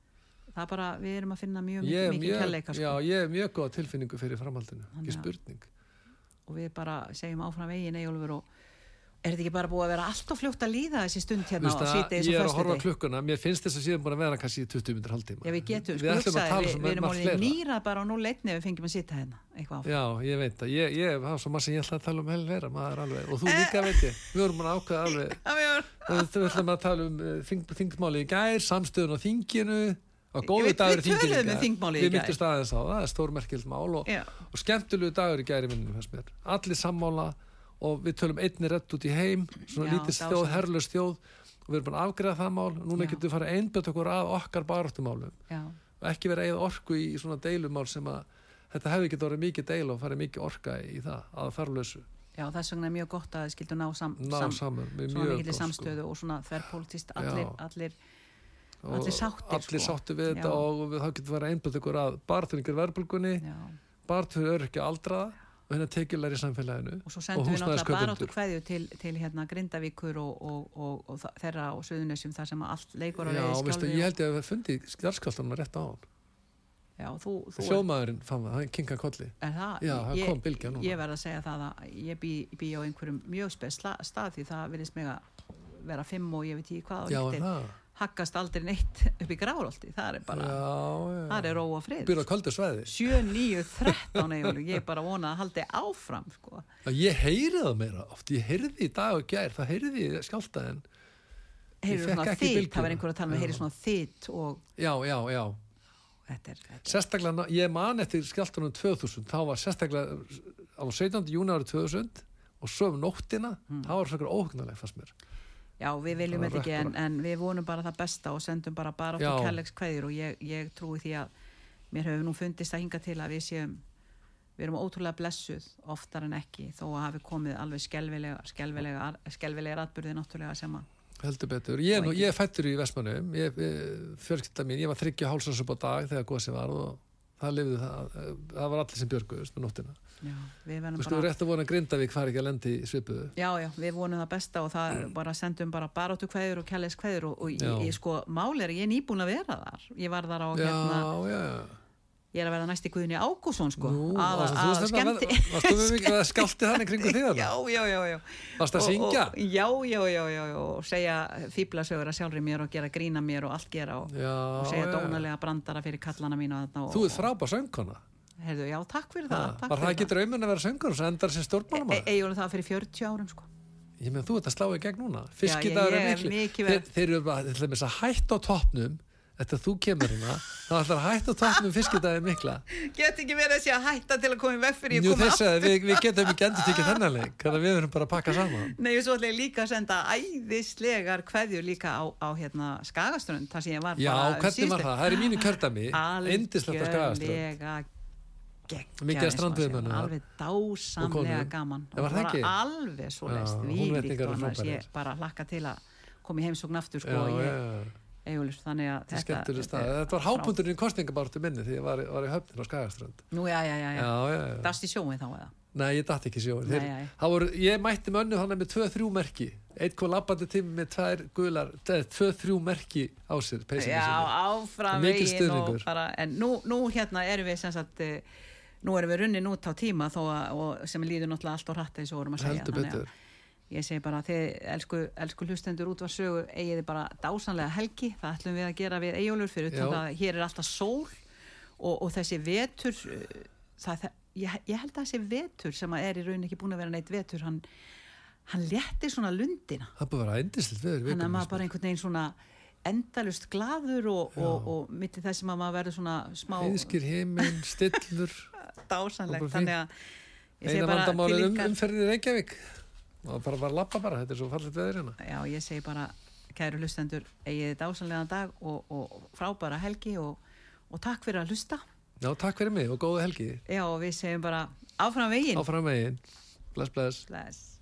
C: það er bara, við erum að finna mjög mikið,
B: mjög,
C: kærleika
B: já,
C: sko.
B: ég er mjög góð tilfinningu fyrir framhaldinu, ekki spurning.
C: Og við bara segjum áfram veginn Eyjólfur og er þetta ekki bara búið að vera allt og fljótt að líða þessi stund hérna á
B: það,
C: síðdegis
B: ég er
C: og
B: að horfa klukkuna, mér finnst þess að síðan búin að vera kannski í 20 minnir haldtíma
C: Já, við getum,
B: við ætlum að tala
C: við,
B: svo
C: við erum
B: margt
C: orðin
B: fleira.
C: nýra bara á 0-1 ef við fengjum að sitja hérna eitthvað áfram.
B: Já, ég veit það, ég, ég hafa svo margt sem ég ætla að tala um helg vera, maður alveg, og þú
C: Eh.
B: líka veit ég, við vorum að ákveða alveg, [laughs]
C: við erum-
B: við við ætlum um þingmáli í og
C: Við- við
B: þinginu í
C: töluðum um
B: gær.
C: þingmálið í
B: Við
C: gær.
B: myndum staðins á það, það er stórmerkild mál. Og, og skemmtilegu dagur í gær í minnum, allir sammála og við tölum einni rett út í heim, svona
C: Já,
B: lítið þjóð, herrlöst þjóð, og við erum bara að afgreða það mál, núna
C: Já.
B: getum við fara einbjönd okkur að okkar baráttumálum. Og ekki vera eða orku í svona deilumál sem að þetta hefði ekki orðið mikið deil og farið mikið orka í það að þarflösu
C: já, þess vegna er mjög gott að þið skildu ná, sam,
B: ná
C: sam,
B: saman
C: svona mikillir
B: gott,
C: samstöðu og svona þverrpolítist allir, allir,
B: Og
C: allir sáttir,
B: allir
C: sko.
B: sáttir við þetta
C: Já.
B: og við, þá getum við að einbjönd okkur að barþuringur verbulgunni,
C: já.
B: barþur örkja aldraða og hérna tekjulæri í samfélaginu
C: og svo sendum við náttúrulega bara áttu
B: húsnæðiskaupendur.
C: kveðju til, til hérna Grindavíkur og, og, og, og þeirra og Suðunesjum þar sem allt leikur á
B: Já,
C: leiði
B: veistu, ég held ég að við fundi skjárskáltanum rétt á hann
C: Já, þú, þú
B: sjómaðurinn fann það, hann kinka kolli.
C: Er það,
B: Já, það
C: ég,
B: kom bylgja núna.
C: ég verð að segja það að ég bý, bý á einhverjum mjög spes stað því það virðist mig að vera fimm og ég veit ekki hvað á
B: Já,
C: haggast aldrei neitt upp í grárólti það er bara,
B: Já, já
C: það er ró og frið
B: Byrða kvöldu svæði
C: 7, 9, 13 eiginlega, ég er bara vonað að haldi áfram sko.
B: Ég heyri það meira oft, ég heyrði í dag og gær, það heyrði ég skjáltaðin
C: heyrðu
B: fékk
C: svona þitt, það var einhver að tala með
B: Já.
C: heyri svona þitt og
B: Já, já, já
C: þetta er, þetta er
B: Sérstaklega, ég man eftir skjáltanum 2000, þá var sérstaklega á 17. júni árið 2000 og svo um nóttina,
C: Hmm.
B: það var svona óhugnarleg fannst mér.
C: Já, við viljum þetta ekki en, en við vonum bara það besta og sendum bara bara áttu kærleiks kveðjur og ég, ég trúi því að mér hefur nú fundist að hinga til að við séum við erum ótrúlega blessuð oftar en ekki þó að hafi komið alveg skelvilega skelvilega, skelvilega atbyrði náttúrulega sem að
B: Heldur betur. Ég, er nú, ég fættur í Vestmannum, ég, ég, fjölskylda mín, ég var þryggja hálsans upp á dag þegar gósi var og það lifði það, það var allir sem björguðust með nóttina.
C: Já, við verðum
B: Þú
C: bara
B: rétt að vona að Grindavík fari ekki að lendi í svipuðu.
C: Já, já, við vonum það besta og það er bara sendum bara baráttu kveður og kærleiks kveður og, og
B: Já.
C: ég, ég sko, máli er að ég er nýbúin að vera þar ég var þar á
B: Já,
C: hérna
B: já.
C: ég er að verða næsti Guðni Ágússon sko
B: Nú,
C: að,
B: þú
C: að skemmti
B: var- varstu með mikið að skálti þannig [laughs] kringu þig
C: já,
B: þarna?
C: já, já, já
B: Varstu að
C: Og-
B: syngja?
C: já, já, já, já, já, og segja fýblasögur að sjálfri mér og gera grína mér og allt gera og,
B: Já,
C: og segja
B: já.
C: dónalega brandara fyrir kallana mína þarna og,
B: Þú ert frábær söngkona.
C: Heyrðu, já, takk fyrir það takk
B: Var það
C: fyrir
B: ekki draumin að vera söngkona sem endar sem stjórnmálamæður?
C: e, Egjólu það fyrir 40 árum sko
B: Ég meðan þú ert að slá í gegn núna.
C: Já,
B: Fiskidagur er miklu. Þeir, þeir eru bara, til dæmis að hætta á toppnum eftir að þú kemur hérna, þá ætlar að hætta á toppnum fiskidagir mikla.
C: Get ekki verið að sé að hætta til að koma í veg fyrir
B: Jú, þess að við, við getum ekki endur tekið þennan leik, þannig að við verum bara að pakka saman.
C: Nei, og svo ætla ég líka að senda æðislegar kveðjur líka á, á hérna Skagaströnd, þar sem ég var
B: Já,
C: bara um
B: hvernig var það? Það er í mínu kjördami, indislegt að skagaströnd. Mikið
C: að
B: þar.
C: alveg dásamlega gaman.
B: Já, var það ekki?
C: alveg svo leist
B: Húnvetningar
C: og annars ég bara hlakka til að koma í heimsókn aftur sko,
B: Já,
C: ég, Egil, þannig að
B: þetta stað þetta var hápundurinn í kostningabartu minni því ég var, var í höfnin á Skagaströnd.
C: Nú, já, já, já, já.
B: já,
C: dast í sjóin þá eða?
B: Nei, ég dætti ekki sjóin
C: Nei,
B: Þeir,
C: nei.
B: það voru, Ég mætti mönnu þannig með 2-3 merki. Eitt kom labbandi tími með tvær gular 2-3 merki á sér
C: já, áfram veginn og
B: stuðningur.
C: bara, en nú, nú hérna erum við sem sagt eh, nú erum við runnin út á tíma þó að, sem líður náttúrulega allt á hratt eins og vorum að segja Þannig að
B: betur.
C: ég segi bara þið elsku, elsku hlustendur út var sögu eigið þið bara dásanlega helgi. Það ætlum við að gera við eigólur fyrir utan að hér er alltaf sól og, og þessi vetur uh, það, ég, ég held að þessi vetur sem að er í raun ekki búin að vera neitt vetur hann, hann léttir svona lundina.
B: Það búið að vera ændislega veður
C: hann er maður bara einhvern veginn svona endalust glaður og, og, og mitt í þessum að maður verður svona smá
B: Heiðskir heiminn, stillur. [laughs]
C: Dásanlegt þannig að
B: Eina
C: til
B: um, í Reykjavík. Og bara bara lappa bara, þetta er svo fallit veður hérna.
C: Já ég segi bara kæru hlustendur eigið þið dásanlega dag og, og frábæra helgi og, og takk fyrir að hlusta.
B: Já, takk fyrir mig og góða helgi.
C: Já og við segjum bara áfram veginn.
B: Áfram megin Bless, bless.
C: Bless